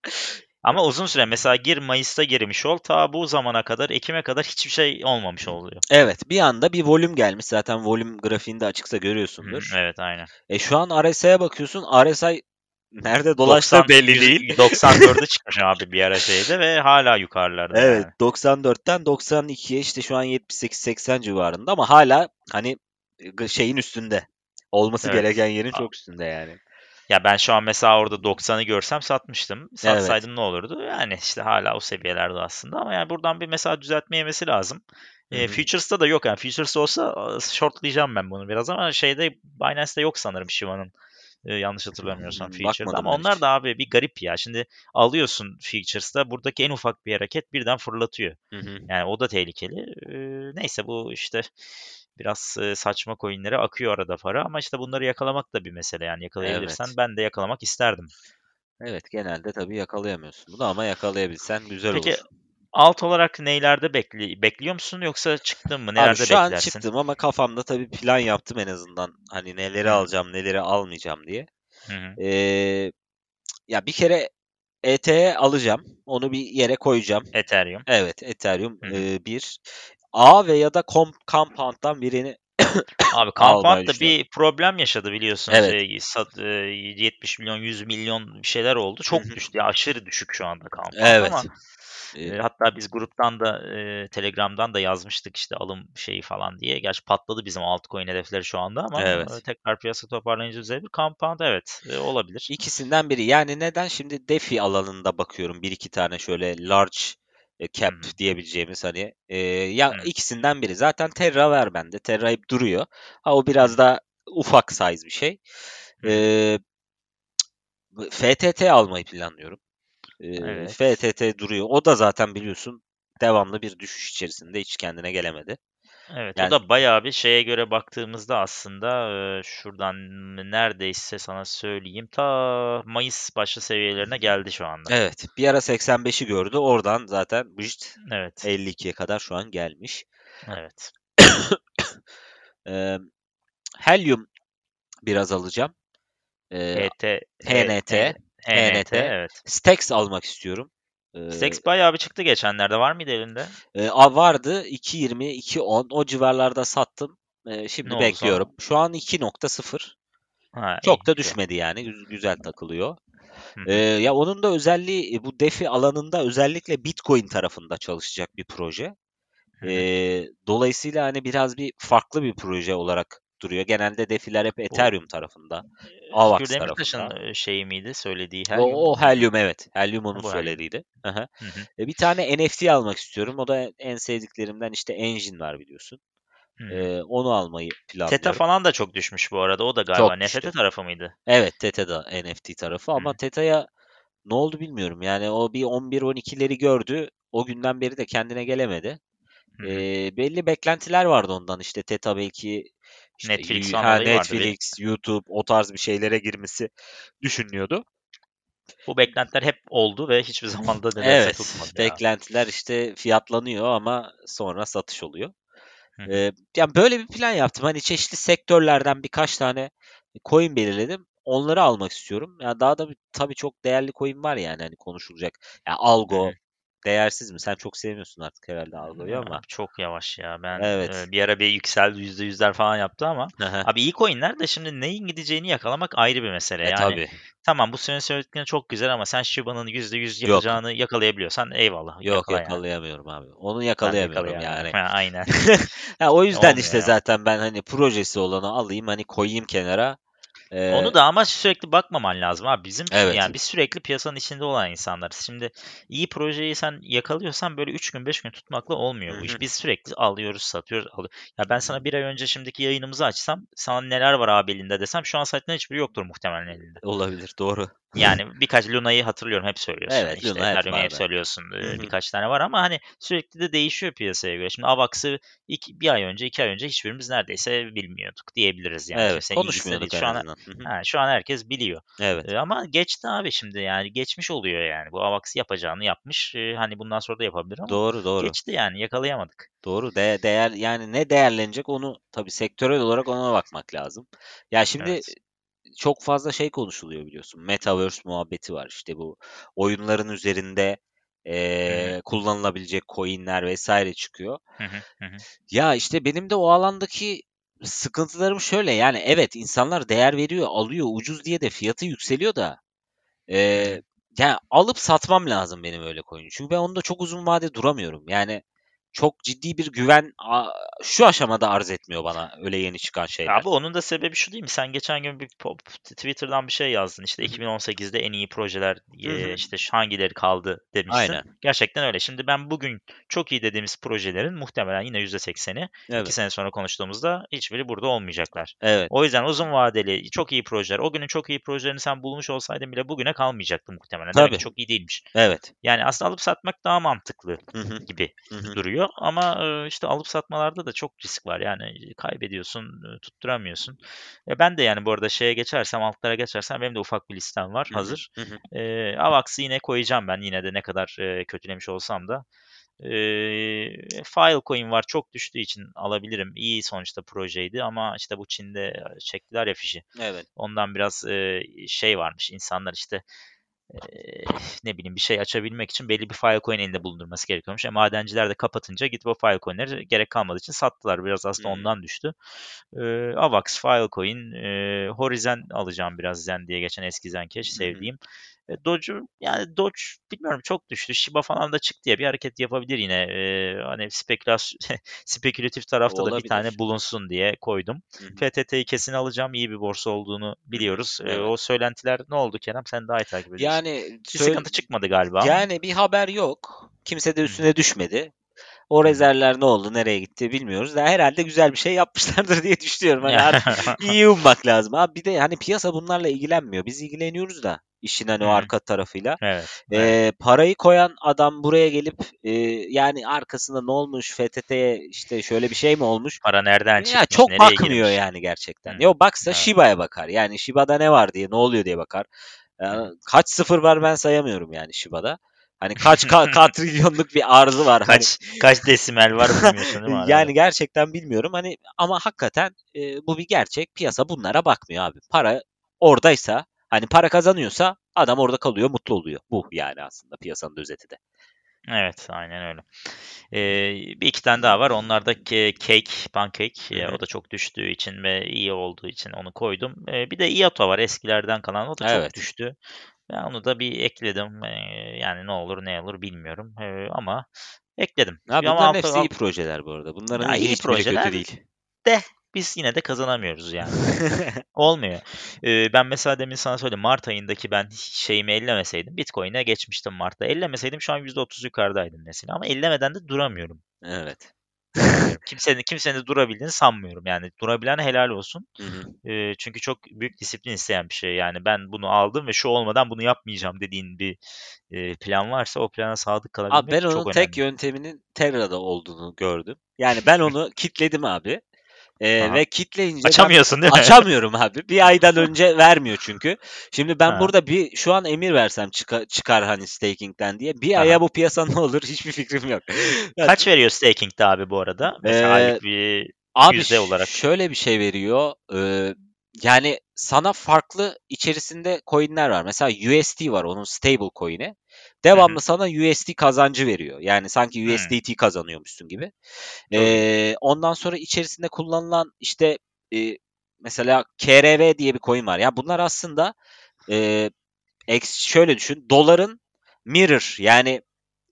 S1: Ama uzun süre mesela gir Mayıs'ta girmiş ol ta bu zamana kadar Ekim'e kadar hiçbir şey olmamış oluyor.
S2: Evet bir anda bir volüm gelmiş zaten volüm grafiğinde açıksa görüyorsundur.
S1: Hı, evet aynen.
S2: E şu an RSI'ye bakıyorsun RSI Nerede dolaştığı belli değil.
S1: 94'e çıkmış abi bir ara şeyde ve hala yukarılarda.
S2: Evet yani. 94'ten 92'ye işte şu an 78-80 civarında ama hala hani şeyin üstünde. Olması evet. gereken yerin çok üstünde yani.
S1: Ya ben şu an mesela orada 90'ı görsem satmıştım. Satsaydım evet. ne olurdu? Yani işte hala o seviyelerde aslında ama yani buradan bir mesela düzeltme yemesi lazım. E, Futures'ta da yok yani. Futures olsa shortlayacağım ben bunu biraz ama şeyde Binance'de yok sanırım Shiva'nın. E, yanlış hatırlamıyorsam hmm, feature'da ama onlar hiç. da abi bir garip ya. Şimdi alıyorsun features'ta buradaki en ufak bir hareket birden fırlatıyor. Hı hı. Yani o da tehlikeli. E, neyse bu işte biraz saçma coinlere akıyor arada para ama işte bunları yakalamak da bir mesele yani yakalayabilirsen evet. ben de yakalamak isterdim.
S2: Evet genelde tabii yakalayamıyorsun bunu ama yakalayabilsen güzel
S1: Peki,
S2: olur.
S1: Alt olarak neylerde bekli bekliyor musun yoksa çıktın mı? Nelerde Abi şu
S2: an çıktım ama kafamda tabii plan yaptım en azından. Hani neleri alacağım, neleri almayacağım diye. Hı hı. Ee, ya bir kere ETH alacağım. Onu bir yere koyacağım.
S1: Ethereum.
S2: Evet, Ethereum hı hı. E, bir. A ve ya da Compound'dan birini <coughs>
S1: Abi <coughs> Compound da bir problem yaşadı biliyorsun. Evet. Şey, sat, e, 70 milyon, 100 milyon bir şeyler oldu. Çok düştü. Ya, aşırı düşük şu anda Compound evet. ama e, hatta biz gruptan da e, Telegram'dan da yazmıştık işte alım şeyi falan diye. Gerçi patladı bizim altcoin hedefleri şu anda ama evet. e, tekrar piyasa toparlayınca üzerine bir compound evet e, olabilir.
S2: İkisinden biri. Yani neden şimdi DeFi alanında bakıyorum bir iki tane şöyle large cap hmm. diyebileceğimiz hani e, ya hmm. ikisinden biri. Zaten Terra ver bende. Terra hep duruyor. Ha o biraz da ufak size bir şey. Hmm. E, FTT almayı planlıyorum. Evet. FTT duruyor. O da zaten biliyorsun devamlı bir düşüş içerisinde hiç kendine gelemedi.
S1: Evet
S2: Yani
S1: o da bayağı bir şeye göre baktığımızda aslında e, şuradan neredeyse sana söyleyeyim ta Mayıs başı seviyelerine geldi şu anda.
S2: evet bir ara 85'i gördü. Oradan zaten bıcıt
S1: Evet.
S2: 52'ye kadar şu an gelmiş.
S1: Evet. <coughs>
S2: Ee, Helyum biraz alacağım. Ee,
S1: HT,
S2: HNT,
S1: HNT. evet.
S2: Stax almak istiyorum. Ee,
S1: Stax bayağı bir çıktı geçenlerde. Var mıydı elinde?
S2: e, a- vardı 2.20, 2.10 o civarlarda sattım. Ee, şimdi
S1: Ne
S2: bekliyorum. Şu an 2.0.
S1: Ha,
S2: Çok da düşmedi yani. Güz- Güzel takılıyor.
S1: Hı
S2: Ee, ya onun da özelliği e, bu DeFi alanında özellikle Bitcoin tarafında çalışacak bir proje.
S1: Hı hı.
S2: Ee, dolayısıyla hani biraz bir farklı bir proje olarak duruyor. Genelde DeFi'ler hep Ethereum tarafında. AVAX
S1: Özgür Demirtaş'ın e, şeyi miydi söylediği
S2: O,
S1: Helyum
S2: o
S1: muydu?
S2: Helium evet. Helium onun
S1: Bu.
S2: Aha.
S1: Hı hı.
S2: E, bir tane NFT almak istiyorum. O da en sevdiklerimden işte Engine var biliyorsun. Ee, onu almayı
S1: Teta
S2: planlıyorum.
S1: falan da çok düşmüş bu arada. O da galiba
S2: Çok düştü.
S1: NFT tarafı mıydı?
S2: Evet Teta da NFT tarafı ama
S1: hı.
S2: Teta'ya ne oldu bilmiyorum. Yani o bir 11-12'leri gördü. O günden beri de kendine gelemedi. Ee, belli beklentiler vardı ondan. İşte Teta belki işte
S1: Netflix
S2: ha,
S1: olayı vardı.
S2: Netflix, YouTube o tarz bir şeylere girmesi düşünülüyordu.
S1: Bu beklentiler hep oldu ve hiçbir zaman da nedense
S2: Evet,
S1: tutmadı ya.
S2: beklentiler işte fiyatlanıyor ama sonra satış oluyor.
S1: Hı.
S2: Ee, yani böyle bir plan yaptım. Hani çeşitli sektörlerden birkaç tane coin belirledim. Onları almak istiyorum. Ya daha da bir, tabii çok değerli coin var yani hani konuşulacak. Ya
S1: Hı
S2: Algo
S1: hı.
S2: Değersiz mi? Sen çok sevmiyorsun artık herhalde Algo'yu ama.
S1: Abi çok yavaş ya. Ben
S2: Evet.
S1: e, bir ara bir yükseldi yüzde yüzler falan yaptı ama
S2: Aha.
S1: abi iyi coinler de şimdi neyin gideceğini yakalamak ayrı bir mesele.
S2: E
S1: Yani
S2: tabii.
S1: tamam bu senin söylediklerin çok güzel ama sen Shiba'nın yüzde yüz
S2: Yok.
S1: yapacağını yakalayabiliyorsan eyvallah
S2: Yok
S1: yakala yani.
S2: yakalayamıyorum abi. Onu yakalayamıyorum
S1: yakalayamıyorum.
S2: yani. <laughs>
S1: Ha, aynen. <laughs>
S2: Ha, o yüzden
S1: Olmuyor
S2: işte
S1: ya.
S2: zaten ben hani projesi olanı alayım hani koyayım kenara. Ee,
S1: Onu da ama sürekli bakmaman lazım abi. Bizim
S2: evet.
S1: yani biz sürekli piyasanın içinde olan insanlarız. Şimdi iyi projeyi sen yakalıyorsan böyle 3 gün 5 gün tutmakla olmuyor
S2: Hı
S1: bu iş. Biz sürekli alıyoruz, satıyoruz. Alıyor. Ya ben sana bir ay önce şimdiki yayınımızı açsam sana neler var abi elinde desem şu an site'den hiçbiri yoktur muhtemelen elinde.
S2: Olabilir doğru.
S1: Yani birkaç Luna'yı hatırlıyorum hep söylüyorsun.
S2: Evet
S1: İşte
S2: Luna hep
S1: Ethereum'u hep söylüyorsun.
S2: Hı
S1: Ee,
S2: hı.
S1: birkaç tane var ama hani sürekli de değişiyor piyasaya göre. Şimdi Avax'ı iki, bir ay önce, iki ay önce hiçbirimiz neredeyse bilmiyorduk diyebiliriz yani.
S2: Evet
S1: Kimsenin
S2: konuşmuyorduk
S1: Şu an. Ha, şu an herkes biliyor.
S2: Evet.
S1: Ee, ama geçti abi şimdi yani geçmiş oluyor yani. Bu Avax yapacağını yapmış. Ee, hani bundan sonra da yapabilir ama
S2: Doğru doğru.
S1: geçti yani yakalayamadık.
S2: Doğru. De- değer yani ne değerlenecek onu tabii sektörel olarak ona bakmak lazım. Ya şimdi
S1: Evet.
S2: Çok fazla şey konuşuluyor biliyorsun. Metaverse muhabbeti var. İşte bu oyunların üzerinde
S1: Hı hı.
S2: eee, kullanılabilecek coinler vesaire çıkıyor.
S1: Hı hı. Hı hı.
S2: Ya işte benim de o alandaki sıkıntılarım şöyle. Yani evet insanlar değer veriyor, alıyor ucuz diye de fiyatı yükseliyor da
S1: Hı hı.
S2: eee yani alıp satmam lazım benim öyle coin'i. Çünkü ben onda çok uzun vade duramıyorum. Yani çok ciddi bir güven şu aşamada arz etmiyor bana öyle yeni çıkan şeyler.
S1: Abi onun da sebebi şu değil mi? Sen geçen gün bir pop, Twitter'dan bir şey yazdın. İşte
S2: Hı hı.
S1: 2018'de en iyi projeler e, işte hangileri kaldı demiştin.
S2: Aynen.
S1: Gerçekten öyle. Şimdi ben bugün çok iyi dediğimiz projelerin muhtemelen yine %80'i iki
S2: Evet.
S1: sene sonra konuştuğumuzda hiçbiri burada olmayacaklar.
S2: Evet.
S1: O yüzden uzun vadeli çok iyi projeler. O günün çok iyi projelerini sen bulmuş olsaydın bile bugüne kalmayacaktı muhtemelen. Demek
S2: Tabii.
S1: ki çok iyi değilmiş.
S2: Evet.
S1: Yani aslında alıp satmak daha mantıklı
S2: Hı hı.
S1: gibi
S2: Hı hı.
S1: Duruyor. Ama işte alıp satmalarda da çok risk var. Yani kaybediyorsun, tutturamıyorsun. E, ben de yani bu arada şeye geçersem, altlara geçersem benim de ufak bir listem var hazır. E, Avax'ı yine koyacağım ben yine de ne kadar e, kötülemiş olsam da. E, Filecoin var çok düştüğü için alabilirim. İyi sonuçta projeydi ama işte bu Çin'de çektiler ya fişi.
S2: Evet.
S1: Ondan biraz e, şey varmış insanlar işte ne bileyim bir şey açabilmek için belli bir Filecoin elinde bulundurması gerekiyormuş. E, madenciler de kapatınca gidip o Filecoin'leri gerek kalmadığı için sattılar. Biraz aslında
S2: Hmm.
S1: ondan düştü. Eee, Avax, Filecoin, eee Horizon alacağım biraz Zen diye geçen eski Zencash sevdiğim. E, yani Doge bilmiyorum çok düştü. Shiba falan da çıktı ya bir hareket yapabilir yine. Eee, hani spekülasyon <laughs> spekülatif tarafta da bir tane bulunsun diye koydum. FTT'yi kesin alacağım. İyi bir borsa olduğunu biliyoruz. Ee,
S2: Evet.
S1: o söylentiler ne oldu Kerem? Sen daha iyi takip ediyorsun.
S2: Yani
S1: Bir sıkıntı çıkmadı galiba
S2: yani bir haber yok. Kimse de üstüne düşmedi. O rezervler ne oldu, nereye gitti bilmiyoruz da herhalde güzel bir şey yapmışlardır <laughs> diye düşünüyorum. Hani artık iyi ummak lazım. Abi bir de hani piyasa bunlarla ilgilenmiyor. Biz ilgileniyoruz da. İşin hani o arka tarafıyla.
S1: Evet.
S2: Ee,
S1: evet.
S2: parayı koyan adam buraya gelip e, yani arkasında ne olmuş FTT'ye işte şöyle bir şey mi olmuş?
S1: Para nereden
S2: Ya
S1: çıkmış,
S2: çok
S1: nereye
S2: bakmıyor
S1: girmiş?
S2: yani gerçekten.
S1: Hı.
S2: Yo baksa
S1: Evet.
S2: Shiba'ya bakar. Yani Shiba'da ne var diye, ne oluyor diye bakar.
S1: Hı.
S2: kaç sıfır var ben sayamıyorum yani Shiba'da. Hani kaç ka- <laughs> katrilyonluk bir arzı var. Hani
S1: Kaç kaç desimal var bilmiyorsun değil mi <laughs>
S2: yani gerçekten bilmiyorum. Hani ama hakikaten e, bu bir gerçek. Piyasa bunlara bakmıyor abi. Para oradaysa, hani para kazanıyorsa adam orada kalıyor, mutlu oluyor. Bu yani aslında piyasanın özeti de.
S1: Evet, aynen öyle. Ee, bir iki tane daha var. Onlar da ke- Cake, Pancake.
S2: Hı
S1: Ee,
S2: hı.
S1: o da çok düştüğü için ve iyi olduğu için onu koydum. Ee, bir de Iato var eskilerden kalan. O da çok
S2: Evet.
S1: düştü. Ben onu da bir ekledim. Ee, yani ne olur ne olur bilmiyorum. Ee, ama ekledim. Ama
S2: bunların
S1: altı-
S2: hepsi iyi projeler bu arada. Bunların
S1: Ya, iyi projeler
S2: kötü değil.
S1: de biz yine de kazanamıyoruz yani. <laughs> Olmuyor. Ee, ben mesela demin sana söyledim. Mart ayındaki ben şeyimi ellemeseydim Bitcoin'e geçmiştim Mart'ta. Ellemeseydim şu an %30 yukarıdaydım mesela. Ama ellemeden de duramıyorum.
S2: evet.
S1: Kimsenin, kimsenin de durabildiğini sanmıyorum. Yani durabilen helal olsun.
S2: Hı hı.
S1: Çünkü çok büyük disiplin isteyen bir şey. Yani ben bunu aldım ve şu olmadan bunu yapmayacağım dediğin bir e, plan varsa o plana sadık
S2: Abi
S1: kalabilmek
S2: ben
S1: çok
S2: onun
S1: önemli.
S2: tek yönteminin Terra'da olduğunu gördüm. Yani ben onu <laughs> kitledim abi. Ee, ve kitleyince ben
S1: Açamıyorsun değil mi?
S2: açamıyorum abi. Bir aydan <laughs> önce vermiyor çünkü. Şimdi ben
S1: Ha.
S2: burada bir şu an emir versem çıkar, çıkar hani staking'den diye. Bir
S1: Aha.
S2: aya bu piyasa ne olur <laughs> hiçbir fikrim yok. <laughs>
S1: Kaç veriyor staking'de abi bu arada? Mesela
S2: Ee,
S1: bir
S2: Abi
S1: olarak.
S2: şöyle bir şey veriyor. Ee, yani sana farklı içerisinde coinler var. Mesela USD var onun stable coin'i. Devamlı sana USD kazancı veriyor. Yani sanki
S1: Hı.
S2: USDT kazanıyormuşsun gibi. Ee, ondan sonra içerisinde kullanılan işte e, mesela KRV diye bir coin var. Ya bunlar aslında e, şöyle düşün. Doların mirror yani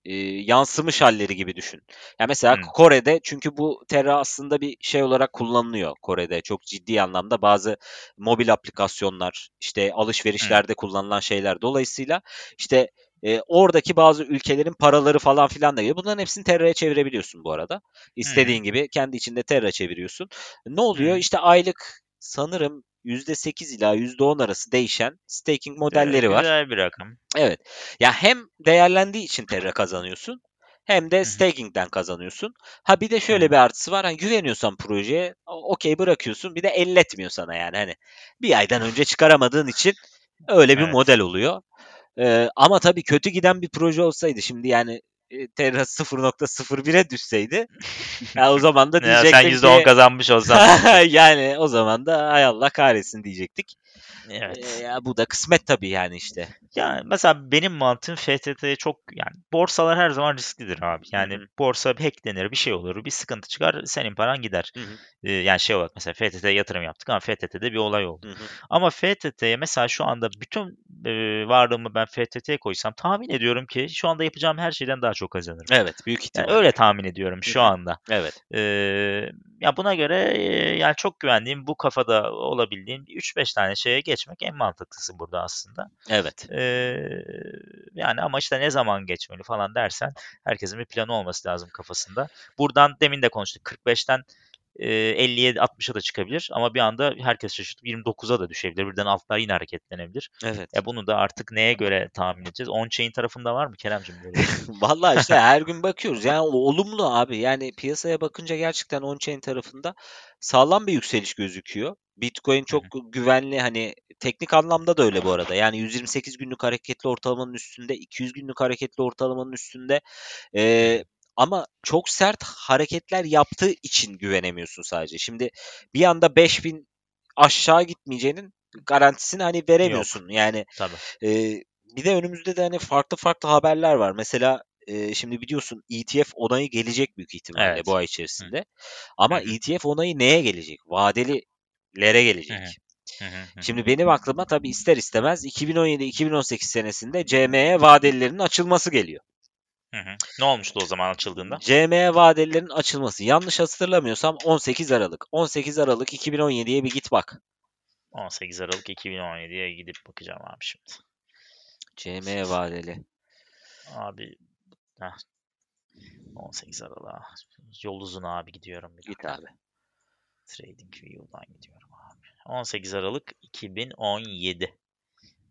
S2: e, yansımış halleri gibi düşün. Ya mesela
S1: Hı.
S2: Kore'de çünkü bu Terra aslında bir şey olarak kullanılıyor Kore'de çok ciddi anlamda bazı mobil aplikasyonlar işte alışverişlerde kullanılan şeyler dolayısıyla işte e, oradaki bazı ülkelerin paraları falan filan da geliyor. Bunların hepsini Terra'ya çevirebiliyorsun bu arada. İstediğin gibi kendi içinde Terra çeviriyorsun. Ne oluyor?
S1: Hı.
S2: İşte aylık sanırım %8 ila %10 arası değişen staking modelleri var.
S1: Güzel bir rakam.
S2: Evet. Ya hem değerlendiği için Terra kazanıyorsun hem de staking'den kazanıyorsun. Ha bir de şöyle bir artısı var. Hani güveniyorsan projeye okey bırakıyorsun. Bir de elletmiyor sana yani. Hani bir aydan önce çıkaramadığın için öyle bir
S1: Evet.
S2: model oluyor. Ee, ama tabii kötü giden bir proje olsaydı şimdi yani Terra 0.01'e düşseydi ya o zaman da <laughs>
S1: Ya sen
S2: diyecektim
S1: %10
S2: ki
S1: kazanmış olsan. <laughs>
S2: yani o zaman da hay Allah kahretsin diyecektik.
S1: Evet.
S2: Ee, ya bu da kısmet tabii yani işte.
S1: Ya mesela benim mantığım FTT'ye çok yani borsalar her zaman risklidir abi. Yani
S2: Hı hı.
S1: borsa hacklenir bir şey olur bir sıkıntı çıkar senin paran gider. Ee, yani şey olarak mesela FTT'ye yatırım yaptık ama FTT'de bir olay oldu.
S2: hı hı.
S1: Ama FTT'ye mesela şu anda bütün e, varlığımı ben FTT'ye koysam tahmin ediyorum ki şu anda yapacağım her şeyden daha çok kazanırım.
S2: Evet büyük
S1: Yani
S2: ihtimalle.
S1: öyle tahmin ediyorum şu anda.
S2: Evet.
S1: Ee, ya buna göre e, yani çok güvendiğim bu kafada olabildiğim 3-5 tane şeye geçmek en mantıklısı burada aslında.
S2: Evet.
S1: Ee, yani ama işte ne zaman geçmeli falan dersen herkesin bir planı olması lazım kafasında. Buradan demin de konuştuk 45'ten e, 50'ye 60'a da çıkabilir ama bir anda herkes şaşırtıp 29'a da düşebilir. Birden altlar yine hareketlenebilir.
S2: Evet.
S1: Ya bunu da artık neye göre tahmin edeceğiz? On-chain tarafında var mı Keremcim böyle şey? <laughs>
S2: Vallahi işte her gün bakıyoruz. Yani olumlu abi. Yani piyasaya bakınca gerçekten on-chain tarafında sağlam bir yükseliş gözüküyor. Bitcoin çok güvenli hani teknik anlamda da öyle bu arada. Yani 128 günlük hareketli ortalamanın üstünde, 200 günlük hareketli ortalamanın üstünde. Ee, ama çok sert hareketler yaptığı için güvenemiyorsun sadece. Şimdi bir anda 5000 aşağı gitmeyeceğinin garantisini hani veremiyorsun. Yani
S1: Tabii.
S2: Ee, bir de önümüzde de hani farklı farklı haberler var. Mesela e, şimdi biliyorsun ETF onayı gelecek büyük ihtimalle
S1: Evet.
S2: bu ay içerisinde. Ama
S1: Hı hı.
S2: ETF onayı neye gelecek? Vadelilere gelecek.
S1: Hı hı. Hı hı, hı hı.
S2: Şimdi benim aklıma tabii ister istemez 2017-2018 senesinde CME vadelilerinin açılması geliyor.
S1: Hı hı. Ne olmuştu o zaman açıldığında?
S2: CME vadelilerin açılması. Yanlış hatırlamıyorsam 18 Aralık. 18 Aralık 2017'ye bir git bak.
S1: 18 Aralık 2017'ye gidip bakacağım abi şimdi.
S2: CME vadeli.
S1: Abi heh. 18 Aralık'a. Yol uzun abi gidiyorum. Bir
S2: Git
S1: dakika.
S2: abi.
S1: Trading View'dan gidiyorum abi. 18 Aralık 2017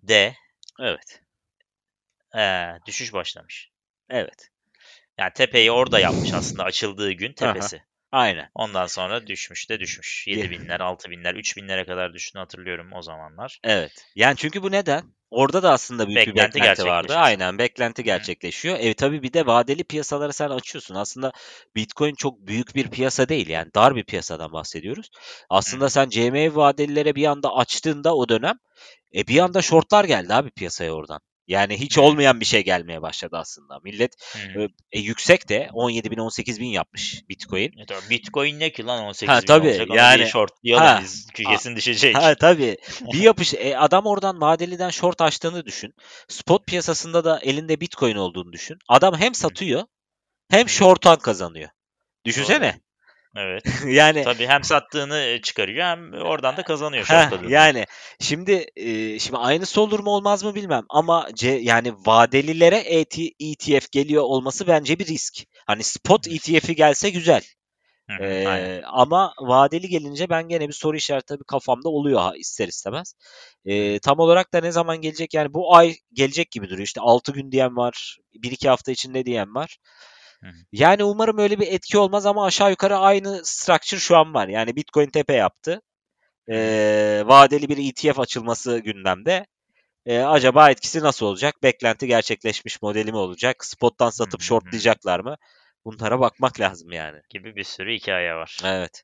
S1: de
S2: Evet.
S1: Ee, düşüş başlamış.
S2: Evet.
S1: Yani tepeyi orada yapmış aslında açıldığı gün tepesi.
S2: Aynen.
S1: Ondan sonra düşmüş de düşmüş.
S2: Ye-
S1: 7 binler, 6 binler, 3 binlere kadar düştüğünü hatırlıyorum o zamanlar.
S2: Evet. Yani çünkü bu neden? Orada da aslında büyük bir
S1: Beklenti
S2: beklenti vardı. Aynen beklenti gerçekleşiyor. E tabii bir de vadeli piyasaları sen açıyorsun. Aslında Bitcoin çok büyük bir piyasa değil. Yani dar bir piyasadan bahsediyoruz. Aslında
S1: Hı.
S2: sen CME vadelilere bir anda açtığında o dönem e bir anda shortlar geldi abi piyasaya oradan. Yani hiç olmayan bir şey gelmeye başladı aslında. Millet
S1: Hı.
S2: e, yüksek de 17 bin 18 bin yapmış Bitcoin.
S1: E tabii Bitcoin ne ki lan 18
S2: Ha,
S1: bin
S2: tabii,
S1: olacak
S2: yani-
S1: bir shortlayalım
S2: Ha.
S1: biz düşecek.
S2: Ha tabii. Bir <laughs> yapış e, adam oradan vadeliden short açtığını düşün. Spot piyasasında da elinde Bitcoin olduğunu düşün. Adam hem satıyor hem short'tan kazanıyor. Düşünsene.
S1: Evet. <laughs>
S2: yani
S1: Tabii hem sattığını e, çıkarıyor hem oradan da kazanıyor shortladığını.
S2: yani şimdi e, şimdi aynısı olur mu olmaz mı bilmem ama C, yani vadelilere ET, ETF geliyor olması bence bir risk. Hani spot ETF'i gelse güzel.
S1: Hı hı,
S2: Ee,
S1: aynen.
S2: ama vadeli gelince ben gene bir soru işareti tabii kafamda oluyor ha, ister istemez. Ee, tam olarak da ne zaman gelecek yani bu ay gelecek gibi duruyor. İşte 6 gün diyen var, 1-2 hafta içinde diyen var.
S1: Hı hı.
S2: Yani umarım öyle bir etki olmaz ama aşağı yukarı aynı structure şu an var. Yani Bitcoin tepe yaptı. Ee, vadeli bir ETF açılması gündemde. Ee, acaba etkisi nasıl olacak? Beklenti gerçekleşmiş modeli mi olacak? Spot'tan satıp
S1: Hı
S2: shortlayacaklar mı? Bunlara bakmak lazım yani.
S1: Gibi bir sürü hikaye var.
S2: Evet.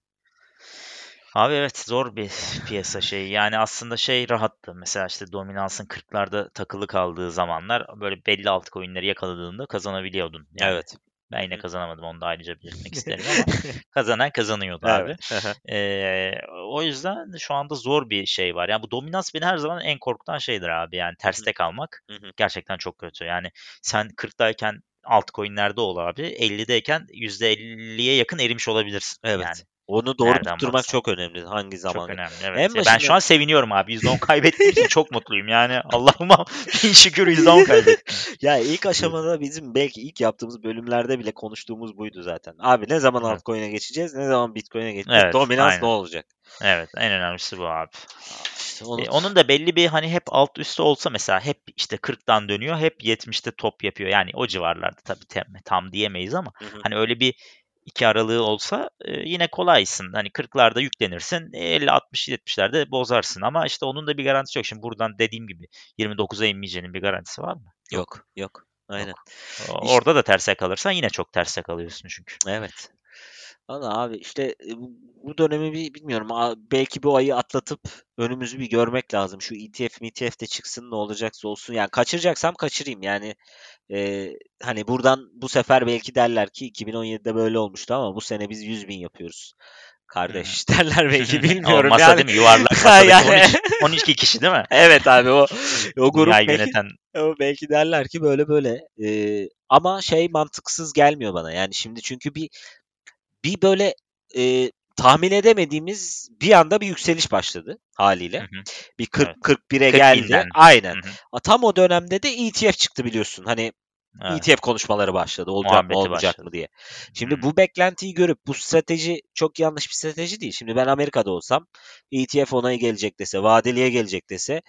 S1: Abi evet zor bir piyasa şey. Yani aslında şey rahattı. Mesela işte dominansın 40'larda takılı kaldığı zamanlar böyle belli altcoin'leri yakaladığında kazanabiliyordun. Yani
S2: Evet.
S1: Ben yine kazanamadım onu da ayrıca belirtmek <laughs> isterim ama kazanan kazanıyordu abi.
S2: Evet.
S1: Ee, o yüzden şu anda zor bir şey var. Yani bu dominans beni her zaman en korkutan şeydir abi. Yani terste kalmak gerçekten çok kötü. Yani sen 40'dayken altcoin'lerde ol abi. 50'deyken %50'ye yakın erimiş olabilirsin.
S2: Evet.
S1: Yani
S2: Onu doğru
S1: Nereden
S2: tutturmak
S1: baksan.
S2: çok önemli. Hangi zaman?
S1: çok önemli. Evet.
S2: En
S1: Ya Ben
S2: başında-
S1: şu an seviniyorum abi. %10 kaybettiğim için çok mutluyum. Yani Allah'ıma <laughs> bin şükür %10 kaybettim. <laughs>
S2: Ya ilk aşamada bizim belki ilk yaptığımız bölümlerde bile konuştuğumuz buydu zaten. Abi ne zaman
S1: Evet.
S2: altcoin'e geçeceğiz? Ne zaman Bitcoin'e geçeceğiz?
S1: Evet,
S2: Dominans
S1: aynen.
S2: ne olacak?
S1: Evet en önemlisi bu abi.
S2: İşte onu...
S1: E, onun da belli bir hani hep alt üstü olsa mesela hep işte 40'tan dönüyor hep 70'te top yapıyor. Yani o civarlarda tabii tam, tam diyemeyiz ama
S2: Hı hı.
S1: hani öyle bir iki aralığı olsa e, yine kolaysın. Hani 40'larda yüklenirsin 50 60 70'lerde bozarsın ama işte onun da bir garantisi yok. Şimdi buradan dediğim gibi 29'a inmeyeceğinin bir garantisi var mı?
S2: Yok. Yok. Aynen.
S1: O-
S2: İşte-
S1: Orada da terse kalırsan yine çok terse kalıyorsun çünkü.
S2: Evet. Valla abi işte e, bu- dönemi bir bilmiyorum. Belki bu ayı atlatıp önümüzü bir görmek lazım. Şu ETF, ETF de çıksın ne olacaksa olsun. Yani kaçıracaksam kaçırayım. Yani e, hani buradan bu sefer belki derler ki 2017'de böyle olmuştu ama bu sene biz 100 bin yapıyoruz. Kardeş derler belki <laughs> bilmiyorum.
S1: masa
S2: yani.
S1: değil mi? Yuvarlak <laughs> masadaki
S2: yani-
S1: 12, 12 kişi değil mi? <laughs>
S2: Evet abi o o grup belki
S1: yöneten.
S2: o belki derler ki böyle böyle. Ee, ama şey mantıksız gelmiyor bana. Yani şimdi çünkü bir bir böyle e, tahmin edemediğimiz bir anda bir yükseliş başladı haliyle.
S1: Hı hı.
S2: Bir 40
S1: Evet.
S2: 41'e
S1: 40
S2: geldi.
S1: binden.
S2: Aynen.
S1: Hı hı.
S2: Tam o dönemde de ETF çıktı biliyorsun. Hani
S1: Evet.
S2: ETF konuşmaları başladı. Olacak
S1: Muhabbeti
S2: mı olmayacak
S1: başladı.
S2: mı diye. Şimdi
S1: Hı.
S2: bu beklentiyi görüp bu strateji çok yanlış bir strateji değil. Şimdi ben Amerika'da olsam ETF onayı gelecek dese, vadeliye gelecek dese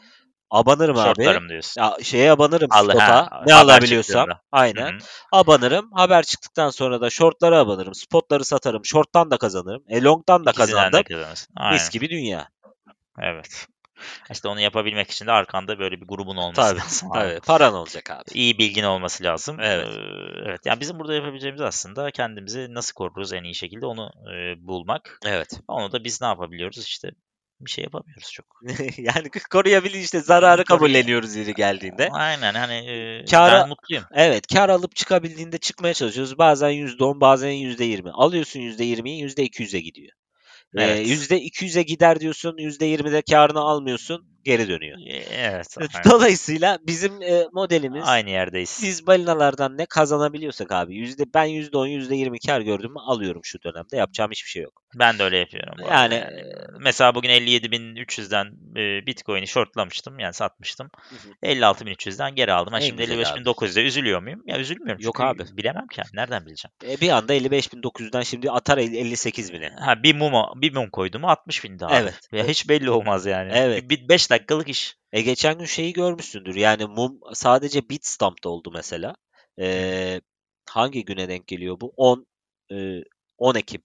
S2: abanırım abi.
S1: Shortlarım diyorsun.
S2: Ya şeye abanırım
S1: Al-
S2: spota.
S1: ha,
S2: ne alabiliyorsam. Aynen.
S1: Hı hı.
S2: Abanırım. Haber çıktıktan sonra da shortlara abanırım. Spotları satarım. Short'tan da kazanırım. E long'tan da
S1: İkisinden de
S2: kazandım.
S1: Aynen.
S2: Mis gibi dünya.
S1: Evet. İşte onu yapabilmek için de arkanda böyle bir grubun olması
S2: Tabii.
S1: lazım. abi.
S2: Tabii. Paran olacak abi.
S1: İyi bilgin olması lazım.
S2: Evet.
S1: Ee, evet. Yani bizim burada yapabileceğimiz aslında kendimizi nasıl koruruz en iyi şekilde onu e, bulmak.
S2: Evet.
S1: Onu da biz ne yapabiliyoruz işte bir şey yapamıyoruz çok. <laughs>
S2: yani koruyabilir işte zararı kabulleniyoruz yeri geldiğinde.
S1: Aynen hani e,
S2: Kâra-
S1: ben mutluyum.
S2: Evet kar alıp çıkabildiğinde çıkmaya çalışıyoruz. Bazen %10 bazen %20. Alıyorsun %20'yi %200'e gidiyor. Ee,
S1: Evet.
S2: %200'e gider diyorsun %20'de karını almıyorsun geri dönüyor.
S1: E, Evet.
S2: Dolayısıyla bizim e, modelimiz
S1: Aynı yerdeyiz.
S2: biz balinalardan ne kazanabiliyorsak abi yüzde ben %10 %20 kar gördüm mü alıyorum şu dönemde. Yapacağım hiçbir şey yok.
S1: Ben de öyle yapıyorum.
S2: Yani,
S1: Yani mesela bugün 57.300'den e, Bitcoin'i shortlamıştım yani satmıştım.
S2: Hı hı.
S1: 56.300'den geri aldım. Ha,
S2: En
S1: şimdi
S2: güzel abi.
S1: 55.900'de üzülüyor muyum? Ya üzülmüyorum.
S2: Yok abi.
S1: Bilemem ki. Nereden bileceğim?
S2: E, bir anda 55.900'den şimdi atar 58 bine.
S1: Ha bir mum bir mum koydum 60 bindi abi.
S2: Evet.
S1: Ya hiç belli olmaz yani.
S2: Evet.
S1: Bir 5 dakikalık iş.
S2: E geçen gün şeyi görmüşsündür. Yani mum sadece Bitstamp'ta oldu mesela. Ee, hangi güne denk geliyor bu? 10 e, 10 Ekim.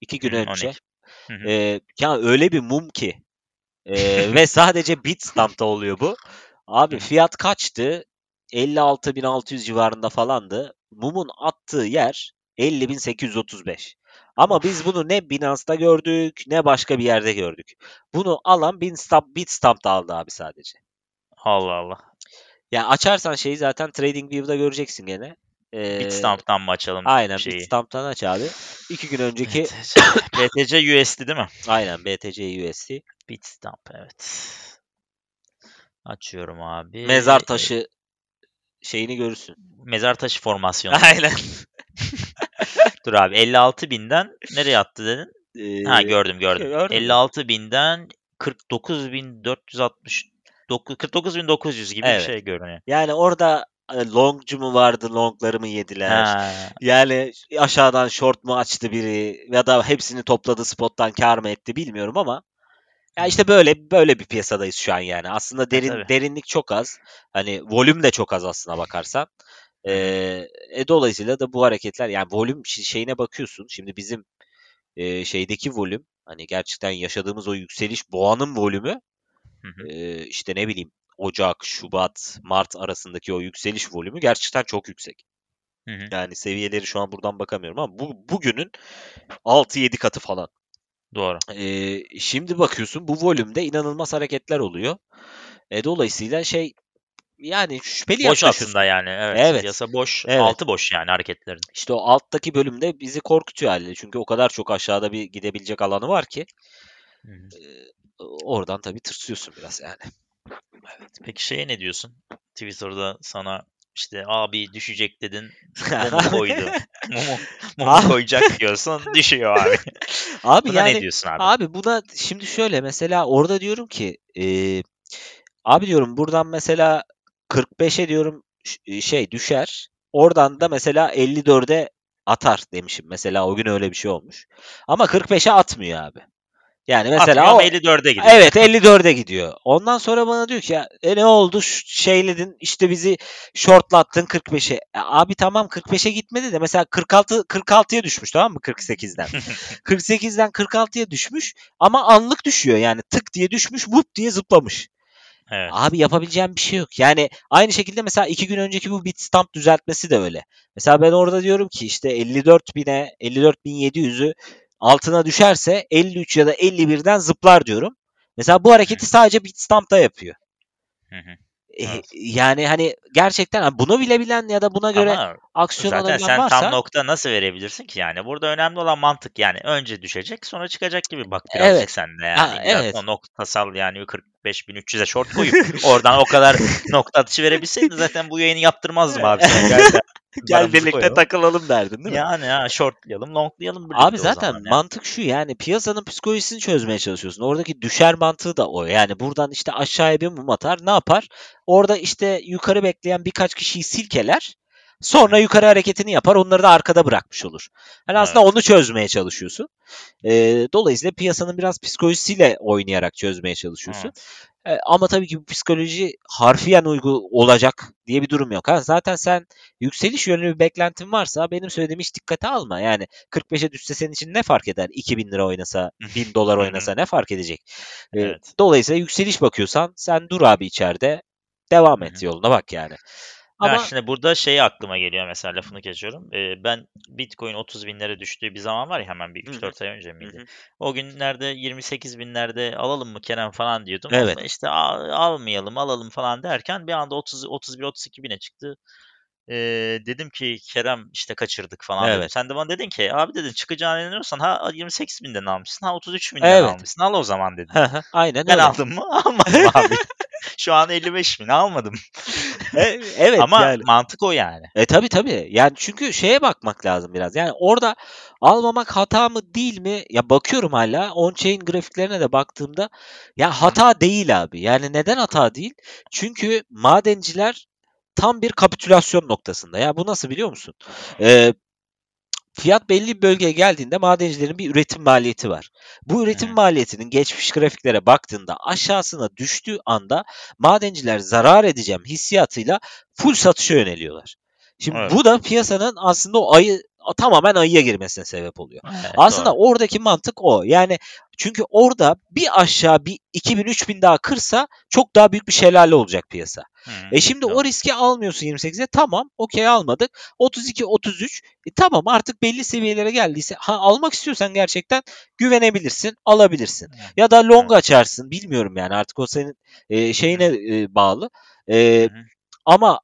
S2: 2 gün
S1: Hı, 10
S2: önce. Ee, ya öyle bir mum ki. Ee, ve <laughs> sadece Bitstamp'ta oluyor bu. Abi fiyat kaçtı? 56.600 civarında falandı. Mumun attığı yer 50.835. Ama biz bunu ne Binance'da gördük ne başka bir yerde gördük. Bunu alan Bitstamp, Bitstamp'ta aldı abi sadece.
S1: Allah Allah.
S2: Ya açarsan şeyi zaten TradingView'da göreceksin gene. Ee,
S1: Bitstamp'tan mı açalım
S2: Aynen
S1: şeyi?
S2: Bitstamp'tan aç abi. İki gün önceki <laughs>
S1: BTC USD değil mi?
S2: aynen BTC USD.
S1: Bitstamp evet. Açıyorum abi.
S2: Mezar taşı şeyini görürsün.
S1: Mezar taşı formasyonu. <laughs>
S2: Aynen. <laughs>
S1: Dur abi 56 binden nereye attı dedin?
S2: Ee,
S1: Ha gördüm gördüm.
S2: gördün mü?
S1: 56 binden 49.460 49.900 gibi
S2: Evet.
S1: bir şey görünüyor.
S2: Yani orada e, longcu mu vardı longları mı yediler?
S1: Ha,
S2: Yani aşağıdan short mu açtı biri ya da hepsini topladı spottan kar mı etti bilmiyorum ama ya işte böyle böyle bir piyasadayız şu an yani. Aslında derin
S1: tabii.
S2: derinlik çok az. Hani volüm de çok az aslına bakarsan. Ee, e, dolayısıyla da bu hareketler yani volüm şeyine bakıyorsun. Şimdi bizim e, şeydeki volüm hani gerçekten yaşadığımız o yükseliş boğanın volümü
S1: Hı hı.
S2: e, işte ne bileyim Ocak, Şubat, Mart arasındaki o yükseliş volümü gerçekten çok yüksek.
S1: Hı hı.
S2: Yani seviyeleri şu an buradan bakamıyorum ama bu bugünün 6-7 katı falan.
S1: Doğru.
S2: Ee, şimdi bakıyorsun bu volümde inanılmaz hareketler oluyor. E, dolayısıyla şey yani şüpheli
S1: Boş aslında yani. Evet.
S2: Evet.
S1: Piyasa boş.
S2: Evet.
S1: Altı boş yani hareketlerin.
S2: İşte o alttaki bölümde bizi korkutuyor haliyle. Çünkü o kadar çok aşağıda bir gidebilecek alanı var ki
S1: Hı hı.
S2: e, oradan tabii tırsıyorsun biraz yani.
S1: Peki şeye ne diyorsun? Twitter'da sana işte abi düşecek dedin. <laughs> Mumu koydu. Mumu, mumu koyacak diyorsun. Düşüyor abi. <laughs>
S2: Abi
S1: Buna
S2: yani
S1: ne diyorsun abi?
S2: Abi buna şimdi şöyle mesela orada diyorum ki e, abi diyorum buradan mesela 45'e diyorum ş- şey düşer. Oradan da mesela 54'e atar demişim. Mesela o gün öyle bir şey olmuş. Ama 45'e atmıyor abi. Yani mesela o
S1: ama 54'e gidiyor.
S2: Evet 54'e gidiyor. Ondan sonra bana diyor ki ya e ne oldu şeyledin işte bizi shortlattın 45'e. E, abi tamam 45'e gitmedi de mesela 46 46'ya düşmüş tamam mı 48'den. 48'den 46'ya düşmüş ama anlık düşüyor yani tık diye düşmüş vup diye zıplamış.
S1: Evet.
S2: Abi yapabileceğim bir şey yok. Yani aynı şekilde mesela iki gün önceki bu Bitstamp düzeltmesi de öyle. Mesela ben orada diyorum ki işte 54 bine 54.700'ü altına düşerse 53 ya da 51'den zıplar diyorum. Mesela bu hareketi sadece Bitstamp'ta yapıyor.
S1: Hı hı.
S2: E,
S1: Evet.
S2: yani hani gerçekten bunu bilebilen ya da buna göre
S1: Ama
S2: aksiyon
S1: zaten
S2: alabilen
S1: sen
S2: varsa
S1: tam nokta nasıl verebilirsin ki yani? Burada önemli olan mantık yani. Önce düşecek sonra çıkacak gibi bak birazcık
S2: Evet.
S1: sen de
S2: Ha,
S1: yani.
S2: Evet.
S1: o noktasal yani 45.300'e short koyup oradan o kadar <laughs> nokta atışı verebilseydin zaten bu yayını yaptırmazdım abi. Sen <laughs> gel,
S2: birlikte
S1: koyalım.
S2: takılalım derdin değil mi?
S1: Yani ha shortlayalım, longlayalım birlikte
S2: Abi
S1: o
S2: zaten
S1: zaman yani.
S2: mantık şu yani piyasanın psikolojisini çözmeye çalışıyorsun. Oradaki düşer mantığı da o. Yani buradan işte aşağıya bir mum atar ne yapar? Orada işte yukarı bekleyen birkaç kişiyi silkeler. Sonra yukarı hareketini yapar. Onları da arkada bırakmış olur. Hani aslında onu çözmeye çalışıyorsun. Ee, dolayısıyla piyasanın biraz psikolojisiyle oynayarak çözmeye çalışıyorsun.
S1: Evet.
S2: E, ama tabii ki bu psikoloji harfiyen uygu olacak diye bir durum yok. Ha, zaten sen yükseliş yönlü bir beklentin varsa benim söylediğimi hiç dikkate alma. Yani 45'e düşse senin için ne fark eder? 2000 lira oynasa, <laughs> 1000 dolar oynasa ne fark edecek? E,
S1: Evet.
S2: Dolayısıyla yükseliş bakıyorsan sen dur abi içeride. Devam et yoluna bak yani. Ama
S1: Ya şimdi burada şey aklıma geliyor mesela lafını kesiyorum. Ee, ben Bitcoin 30 binlere düştüğü bir zaman var ya hemen bir
S2: Hı hı.
S1: 3-4 ay önce miydi?
S2: Hı hı.
S1: O günlerde 28 binlerde alalım mı Kerem falan diyordum.
S2: Evet.
S1: Ama işte "Al- almayalım alalım falan derken bir anda 30 31-32 bine çıktı. Ee, dedim ki Kerem işte kaçırdık falan dedim.
S2: Evet.
S1: Sen de bana dedin ki abi dedin çıkacağına inanıyorsan ha 28 binden almışsın ha 33 binden
S2: Evet.
S1: almışsın al o zaman
S2: hı, aynen
S1: Ben
S2: öyle.
S1: aldım mı? <laughs> Almadım abi. <laughs> Şu an 55 bin almadım.
S2: E, evet
S1: Ama
S2: yani.
S1: mantık o yani.
S2: E tabi tabi. Yani çünkü şeye bakmak lazım biraz. Yani orada almamak hata mı değil mi? Ya bakıyorum hala on-chain grafiklerine de baktığımda ya hata değil abi. Yani neden hata değil? Çünkü madenciler tam bir kapitülasyon noktasında. Ya bu nasıl biliyor musun? Ee, fiyat belli bir bölgeye geldiğinde madencilerin bir üretim maliyeti var. Bu üretim maliyetinin geçmiş grafiklere baktığında aşağısına düştüğü anda madenciler zarar edeceğim hissiyatıyla full satışa yöneliyorlar. Şimdi
S1: Evet.
S2: bu da piyasanın aslında o ayı tamamen ayıya girmesine sebep oluyor.
S1: Evet,
S2: Aslında
S1: doğru.
S2: oradaki mantık o. Yani çünkü orada bir aşağı bir 2000-3000 daha kırsa çok daha büyük bir şelale olacak piyasa.
S1: Hı,
S2: E şimdi o
S1: doğru.
S2: riski almıyorsun 28'e tamam okey almadık. 32-33 e tamam artık belli seviyelere geldiyse ha, almak istiyorsan gerçekten güvenebilirsin alabilirsin.
S1: Evet.
S2: Ya da long açarsın bilmiyorum yani artık o senin e, şeyine e, bağlı. E,
S1: hı.
S2: ama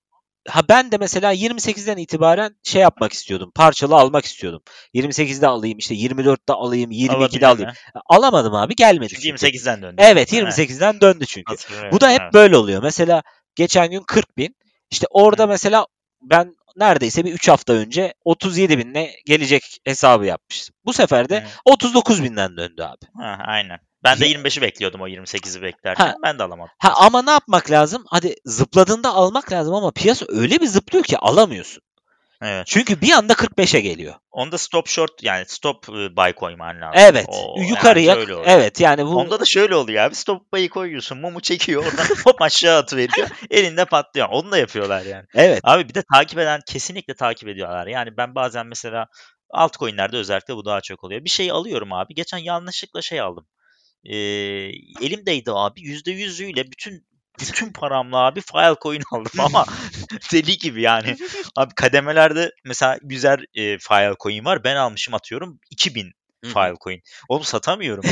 S2: ha ben de mesela 28'den itibaren şey yapmak istiyordum. Parçalı almak istiyordum. 28'de alayım işte 24'te alayım 22'de
S1: Alabildin
S2: alayım.
S1: mi?
S2: Alamadım abi gelmedi
S1: Çünkü
S2: çünkü.
S1: 28'den döndü.
S2: Evet
S1: Evet,
S2: 28'den döndü çünkü.
S1: hatırlıyorum,
S2: Bu da hep
S1: evet.
S2: böyle oluyor. Mesela geçen gün 40 bin. İşte orada
S1: Hı.
S2: mesela ben neredeyse bir 3 hafta önce 37 binle gelecek hesabı yapmıştım. Bu sefer de
S1: Hı.
S2: 39 binden döndü abi.
S1: Ha, aynen. Ben de
S2: Ya-
S1: 25'i bekliyordum o 28'i beklerken.
S2: Ha.
S1: Ben de alamadım.
S2: Ha ama ne yapmak lazım? Hadi zıpladığında almak lazım ama piyasa öyle bir zıplıyor ki alamıyorsun.
S1: Evet.
S2: Çünkü bir anda 45'e geliyor.
S1: Onda stop short yani stop e, buy koyman lazım.
S2: Evet.
S1: O-
S2: yukarıya.
S1: yani
S2: evet yani bu
S1: Onda da şöyle oluyor abi. Stop buy'ı koyuyorsun. Mumu çekiyor. Oradan <laughs> hop aşağı atıveriyor. Elinde patlıyor. Onu da yapıyorlar yani.
S2: evet.
S1: Abi bir de takip eden kesinlikle takip ediyorlar. Yani ben bazen mesela altcoin'lerde özellikle bu daha çok oluyor. Bir şey alıyorum abi. Geçen yanlışlıkla şey aldım. Ee, elimdeydi abi. %100'üyle bütün bütün paramla abi Filecoin aldım ama <laughs> deli gibi yani. Abi kademelerde mesela güzel e, Filecoin var. Ben almışım atıyorum 2000
S2: Hı hı.
S1: Filecoin. Oğlum satamıyorum.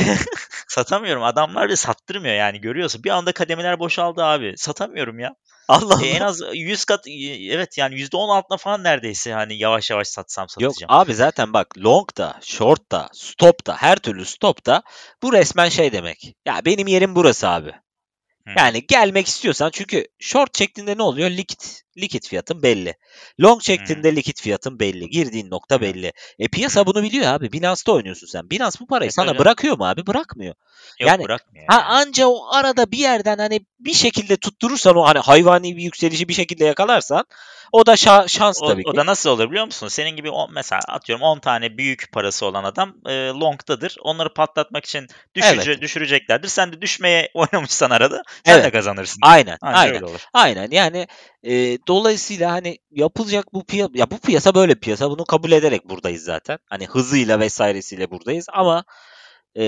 S1: satamıyorum. Adamlar da sattırmıyor yani görüyorsun. Bir anda kademeler boşaldı abi. Satamıyorum ya.
S2: Allah
S1: E, en
S2: Allah.
S1: az 100 kat e, evet yani %10 altına falan neredeyse hani yavaş yavaş satsam
S2: Yok
S1: satacağım.
S2: abi zaten bak long da, short da, stop da, her türlü stop da bu resmen şey demek. Ya benim yerim burası abi.
S1: Hı.
S2: Yani gelmek istiyorsan çünkü short çektiğinde ne oluyor? Likit likit fiyatın belli. Long çektiğinde likit fiyatın belli. Girdiğin nokta belli. E piyasa bunu biliyor abi. Binance'da oynuyorsun sen. Binance bu parayı
S1: E,
S2: sana
S1: tabii.
S2: bırakıyor mu abi? Bırakmıyor.
S1: Yok
S2: yani-
S1: bırakmıyor.
S2: Ha anca o arada bir yerden hani bir şekilde tutturursan o hani hayvani bir yükselişi bir şekilde yakalarsan o da şa- şans
S1: O,
S2: tabii ki.
S1: o da nasıl olur biliyor musun? Senin gibi on, mesela atıyorum 10 tane büyük parası olan adam e, long'dadır. Onları patlatmak için düşüce,
S2: Evet.
S1: düşüreceklerdir. Sen de düşmeye <laughs> oynamışsan arada sen de
S2: Evet.
S1: kazanırsın.
S2: Aynen.
S1: Anca
S2: aynen.
S1: öyle olur.
S2: Aynen yani e, dolayısıyla hani yapılacak bu piyasa ya bu piyasa böyle piyasa bunu kabul ederek buradayız zaten. Hani hızıyla vesairesiyle buradayız ama e,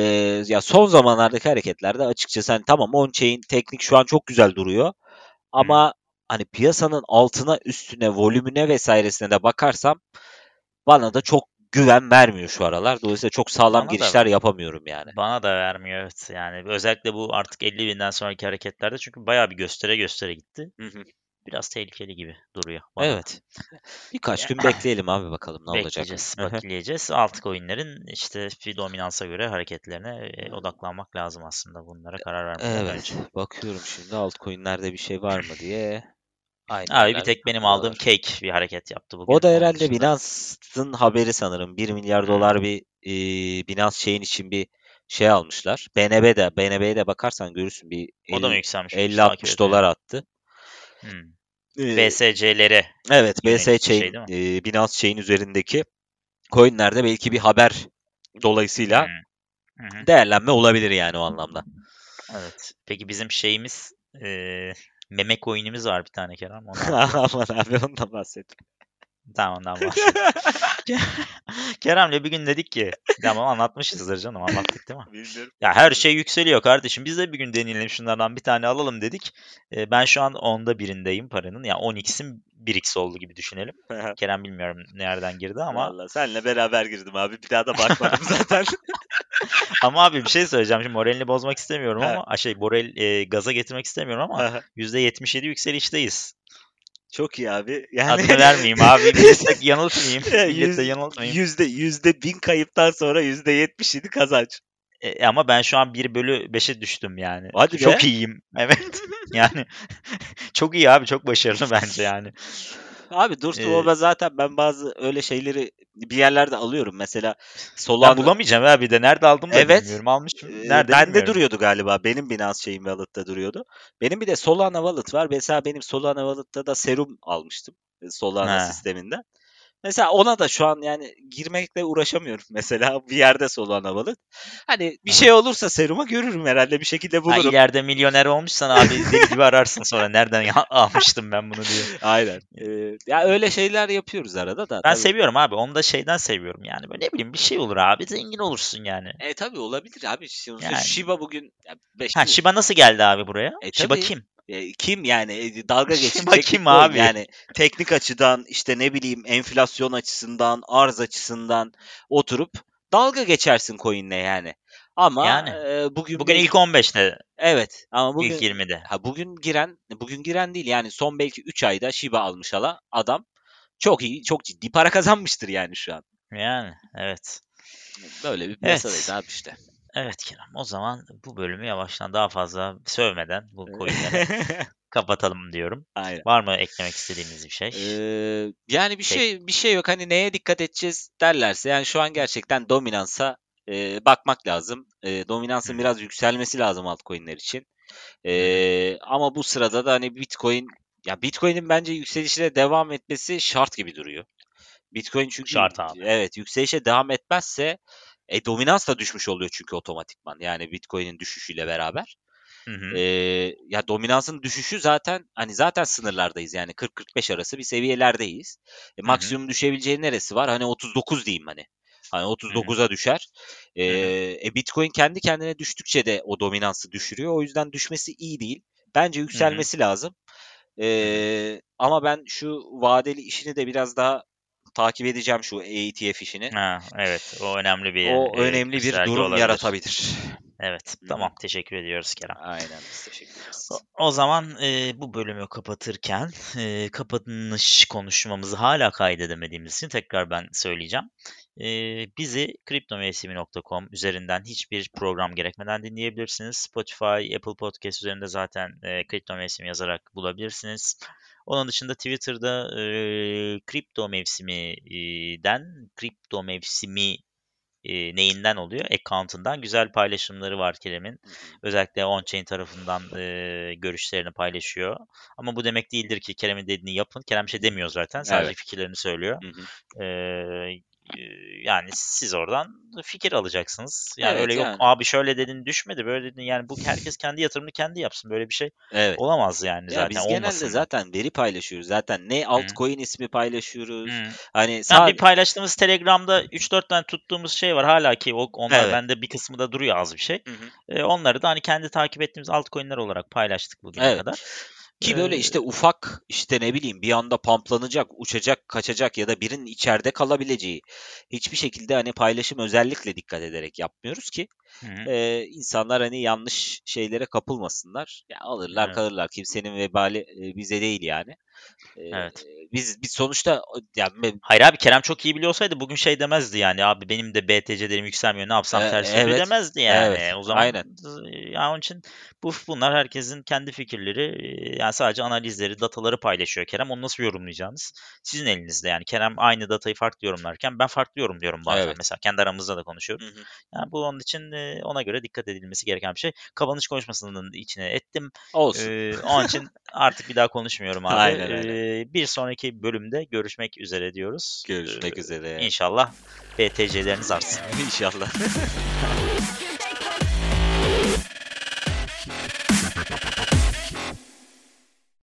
S2: ya son zamanlardaki hareketlerde açıkçası hani tamam on-chain teknik şu an çok güzel duruyor ama hani piyasanın altına üstüne volümüne vesairesine de bakarsam bana da çok güven vermiyor şu aralar. Dolayısıyla çok sağlam
S1: Bana da
S2: girişler
S1: vermiyor.
S2: yapamıyorum yani.
S1: Bana da vermiyor evet. Yani özellikle bu artık 50 binden sonraki hareketlerde çünkü bayağı bir göstere göstere gitti.
S2: Hı hı.
S1: Biraz tehlikeli gibi duruyor. bana.
S2: Evet. Birkaç gün bekleyelim abi bakalım ne olacak.
S1: Bekleyeceğiz,
S2: hı.
S1: bekleyeceğiz. Altcoin'lerin işte bir dominansa göre hareketlerine e, odaklanmak lazım aslında. Bunlara karar vermeden
S2: Evet.
S1: önce.
S2: Bakıyorum şimdi altcoin'lerde bir şey var mı diye. Aynen.
S1: Abi bir tek benim aldığım
S2: var.
S1: cake bir hareket yaptı bugün.
S2: O da herhalde Binance'ın haberi sanırım. 1 milyar
S1: Hmm.
S2: dolar bir e, Binance şeyin için bir şey almışlar. BNB de BNB'ye de bakarsan görürsün bir
S1: O da mı
S2: 50
S1: yükselmiş? Hiç takip
S2: 50-60 dolar attı.
S1: etmedim.
S2: Ee,
S1: Hmm. BSC'lere
S2: evet,
S1: yönelik
S2: BS
S1: bir
S2: chain,
S1: şey
S2: e, Binance chain üzerindeki coinlerde belki bir haber dolayısıyla
S1: Hmm. Hı
S2: değerlenme olabilir yani o anlamda.
S1: Evet. Peki bizim şeyimiz e, meme coin'imiz var bir tane Kerem. <laughs>
S2: Aman abi ondan bahset.
S1: Tamam ondan bahsedeyim. <laughs> <laughs> Kerem'le bir gün dedik ki tamam anlatmışızdır canım anlattık değil mi?
S2: Bilmiyorum.
S1: Ya her şey yükseliyor kardeşim. Biz de bir gün deneyelim şunlardan bir tane alalım dedik. Ee, ben şu an onda birindeyim paranın. Ya 10x'im 1x oldu gibi düşünelim. Kerem bilmiyorum nereden girdi ama
S2: Valla senle beraber girdim abi. Bir daha da bakmadım <laughs> zaten. <laughs>
S1: ama abi bir şey söyleyeceğim. Şimdi moralini bozmak istemiyorum ama şey moral e, gaza getirmek istemiyorum ama %77 yükselişteyiz.
S2: Çok iyi abi. Yani
S1: Adını vermeyeyim abi. <laughs> Millete yanıltmayayım. Millete yanıltmayayım.
S2: yüzde yüzde bin kayıptan sonra yüzde yetmişini kazanç.
S1: E, ama ben şu an 1 bölü 5'e düştüm yani.
S2: Hadi
S1: çok
S2: be.
S1: iyiyim. Evet. <laughs> yani <laughs> çok iyi abi. Çok başarılı bence yani.
S2: Abi Dursun
S1: Ee,
S2: Baba zaten ben bazı öyle şeyleri bir yerlerde alıyorum. Mesela
S1: Ben
S2: Solana
S1: bulamayacağım abi de. Nerede aldım da
S2: Evet.
S1: bilmiyorum. Almışım.
S2: Ee,
S1: Nerede
S2: bende
S1: bilmiyorum.
S2: duruyordu galiba. Benim Binance şeyim Wallet'ta duruyordu. Benim bir de Solana Wallet var. Mesela benim Solana Wallet'ta da Serum almıştım. e, Solana
S1: Ha.
S2: sisteminden. Mesela ona da şu an yani girmekle uğraşamıyorum <laughs> mesela bir yerde Solana balık. Hani bir şey olursa seruma görürüm herhalde bir şekilde
S1: Ha,
S2: bulurum.
S1: ileride milyoner olmuşsan abi deli gibi ararsın sonra nereden ya- <laughs> almıştım ben bunu diye. <laughs>
S2: Aynen. Ee, ya öyle şeyler yapıyoruz arada da.
S1: Ben
S2: tabii.
S1: seviyorum abi. Onu da şeyden seviyorum yani. Böyle ne bileyim bir şey olur abi. Zengin olursun yani.
S2: E tabii olabilir abi. Şimdi
S1: Yani.
S2: Shiba bugün ya beş
S1: Ha Shiba nasıl geldi abi buraya?
S2: E,
S1: Shiba
S2: tabii.
S1: kim?
S2: E, kim yani E, dalga <laughs> geçecek
S1: kim abi?
S2: Yani teknik açıdan işte ne bileyim enflasyon açısından, arz açısından oturup dalga geçersin coin'le yani. Ama
S1: Yani.
S2: e, bugün
S1: Bugün ilk 15'te,
S2: evet ama bugün
S1: ilk 20'de.
S2: ha bugün giren bugün giren değil yani son belki 3 ayda Shiba almış ala adam çok iyi, çok ciddi para kazanmıştır yani şu an.
S1: Yani evet.
S2: Böyle bir piyasadayız abi işte.
S1: Evet Kerem. O zaman bu bölümü yavaştan daha fazla sövmeden bu coin'leri <laughs> kapatalım diyorum.
S2: Aynen.
S1: Var mı eklemek istediğiniz bir şey?
S2: Ee, yani bir şey bir şey yok. Hani neye dikkat edeceğiz derlerse yani şu an gerçekten dominansa e, bakmak lazım. E, dominansın
S1: Hı.
S2: biraz yükselmesi lazım altcoin'ler için. E, ama bu sırada da hani Bitcoin ya Bitcoin'in bence yükselişine devam etmesi şart gibi duruyor. Bitcoin çünkü
S1: Şart abi.
S2: evet yükselişe devam etmezse e, dominans da düşmüş oluyor çünkü otomatikman. Yani Bitcoin'in düşüşüyle beraber.
S1: Hı hı.
S2: Ee, ya dominansın düşüşü zaten hani zaten sınırlardayız yani 40-45 arası bir seviyelerdeyiz. E, maksimum düşebileceği neresi var? Hani 39 diyeyim hani. Hani 39'a düşer. Ee, e, Bitcoin kendi kendine düştükçe de o dominansı düşürüyor. O yüzden düşmesi iyi değil. Bence yükselmesi lazım. Ee, ama ben şu vadeli işini de biraz daha takip edeceğim şu ETF işini.
S1: Ha, evet o önemli bir
S2: O
S1: e,
S2: önemli bir durum
S1: olabilir.
S2: yaratabilir.
S1: Evet
S2: Hı hı.
S1: tamam teşekkür ediyoruz Kerem.
S2: Aynen biz teşekkür ederiz.
S1: O- O zaman e, bu bölümü kapatırken e, kapanış konuşmamızı hala kaydedemediğimiz için tekrar ben söyleyeceğim. E, bizi kriptomevsimi.com üzerinden hiçbir program gerekmeden dinleyebilirsiniz. Spotify, Apple Podcast üzerinde zaten e, kripto mevsimi yazarak bulabilirsiniz. Onun dışında Twitter'da e, kripto mevsimi'den kripto mevsimi e, neyinden oluyor? Account'ından güzel paylaşımları var Kerem'in. Özellikle on-chain tarafından e, görüşlerini paylaşıyor. Ama bu demek değildir ki Kerem'in dediğini yapın. Kerem bir şey demiyor zaten. Sadece
S2: Evet.
S1: fikirlerini söylüyor.
S2: Hı hı.
S1: E, yani siz oradan fikir alacaksınız. Yani
S2: Evet,
S1: öyle yok
S2: yani.
S1: abi şöyle dedin düşmedi böyle dedin. Yani bu herkes kendi yatırımını kendi yapsın. Böyle bir şey
S2: Evet.
S1: olamaz yani
S2: Ya
S1: zaten.
S2: biz genelde
S1: olmasın da.
S2: zaten veri paylaşıyoruz. Zaten ne altcoin ismi paylaşıyoruz.
S1: Hı.
S2: Hani
S1: Yani
S2: sadece
S1: bir paylaştığımız Telegram'da 3-4 tane tuttuğumuz şey var. Hala ki onlar
S2: Evet.
S1: bende bir kısmı da duruyor az bir şey.
S2: Hı hı.
S1: E, onları da hani kendi takip ettiğimiz altcoin'ler olarak paylaştık bugüne
S2: Evet.
S1: kadar.
S2: Ki böyle
S1: Ee,
S2: işte ufak işte ne bileyim bir anda pamplanacak, uçacak, kaçacak ya da birinin içeride kalabileceği hiçbir şekilde hani paylaşım özellikle dikkat ederek yapmıyoruz ki
S1: Hı hı.
S2: insanlar hani yanlış şeylere kapılmasınlar. Ya alırlar
S1: Evet.
S2: kalırlar. Kimsenin vebali bize değil yani. E,
S1: Evet.
S2: Biz biz sonuçta yani
S1: Hayır abi Kerem çok iyi biliyor olsaydı bugün şey demezdi yani abi benim de BTC'lerim yükselmiyor ne yapsam
S2: E,
S1: ters
S2: evet.
S1: demezdi yani.
S2: Evet,
S1: O zaman
S2: aynen.
S1: yani onun için bu bunlar herkesin kendi fikirleri yani sadece analizleri dataları paylaşıyor Kerem onu nasıl yorumlayacağınız sizin elinizde yani Kerem aynı datayı farklı yorumlarken ben farklı yorumluyorum bazen
S2: Evet.
S1: mesela kendi aramızda da konuşuyoruz.
S2: Hı hı.
S1: Yani bu onun için e, ona göre dikkat edilmesi gereken bir şey. Kapanış konuşmasının içine ettim.
S2: olsun.
S1: Ee, onun için artık bir daha konuşmuyorum abi.
S2: Aynen öyle.
S1: Ee, bir sonraki bölümde görüşmek üzere diyoruz.
S2: Görüşmek
S1: Ee,
S2: üzere.
S1: İnşallah BTC'leriniz artsın. <laughs>
S2: İnşallah. <laughs>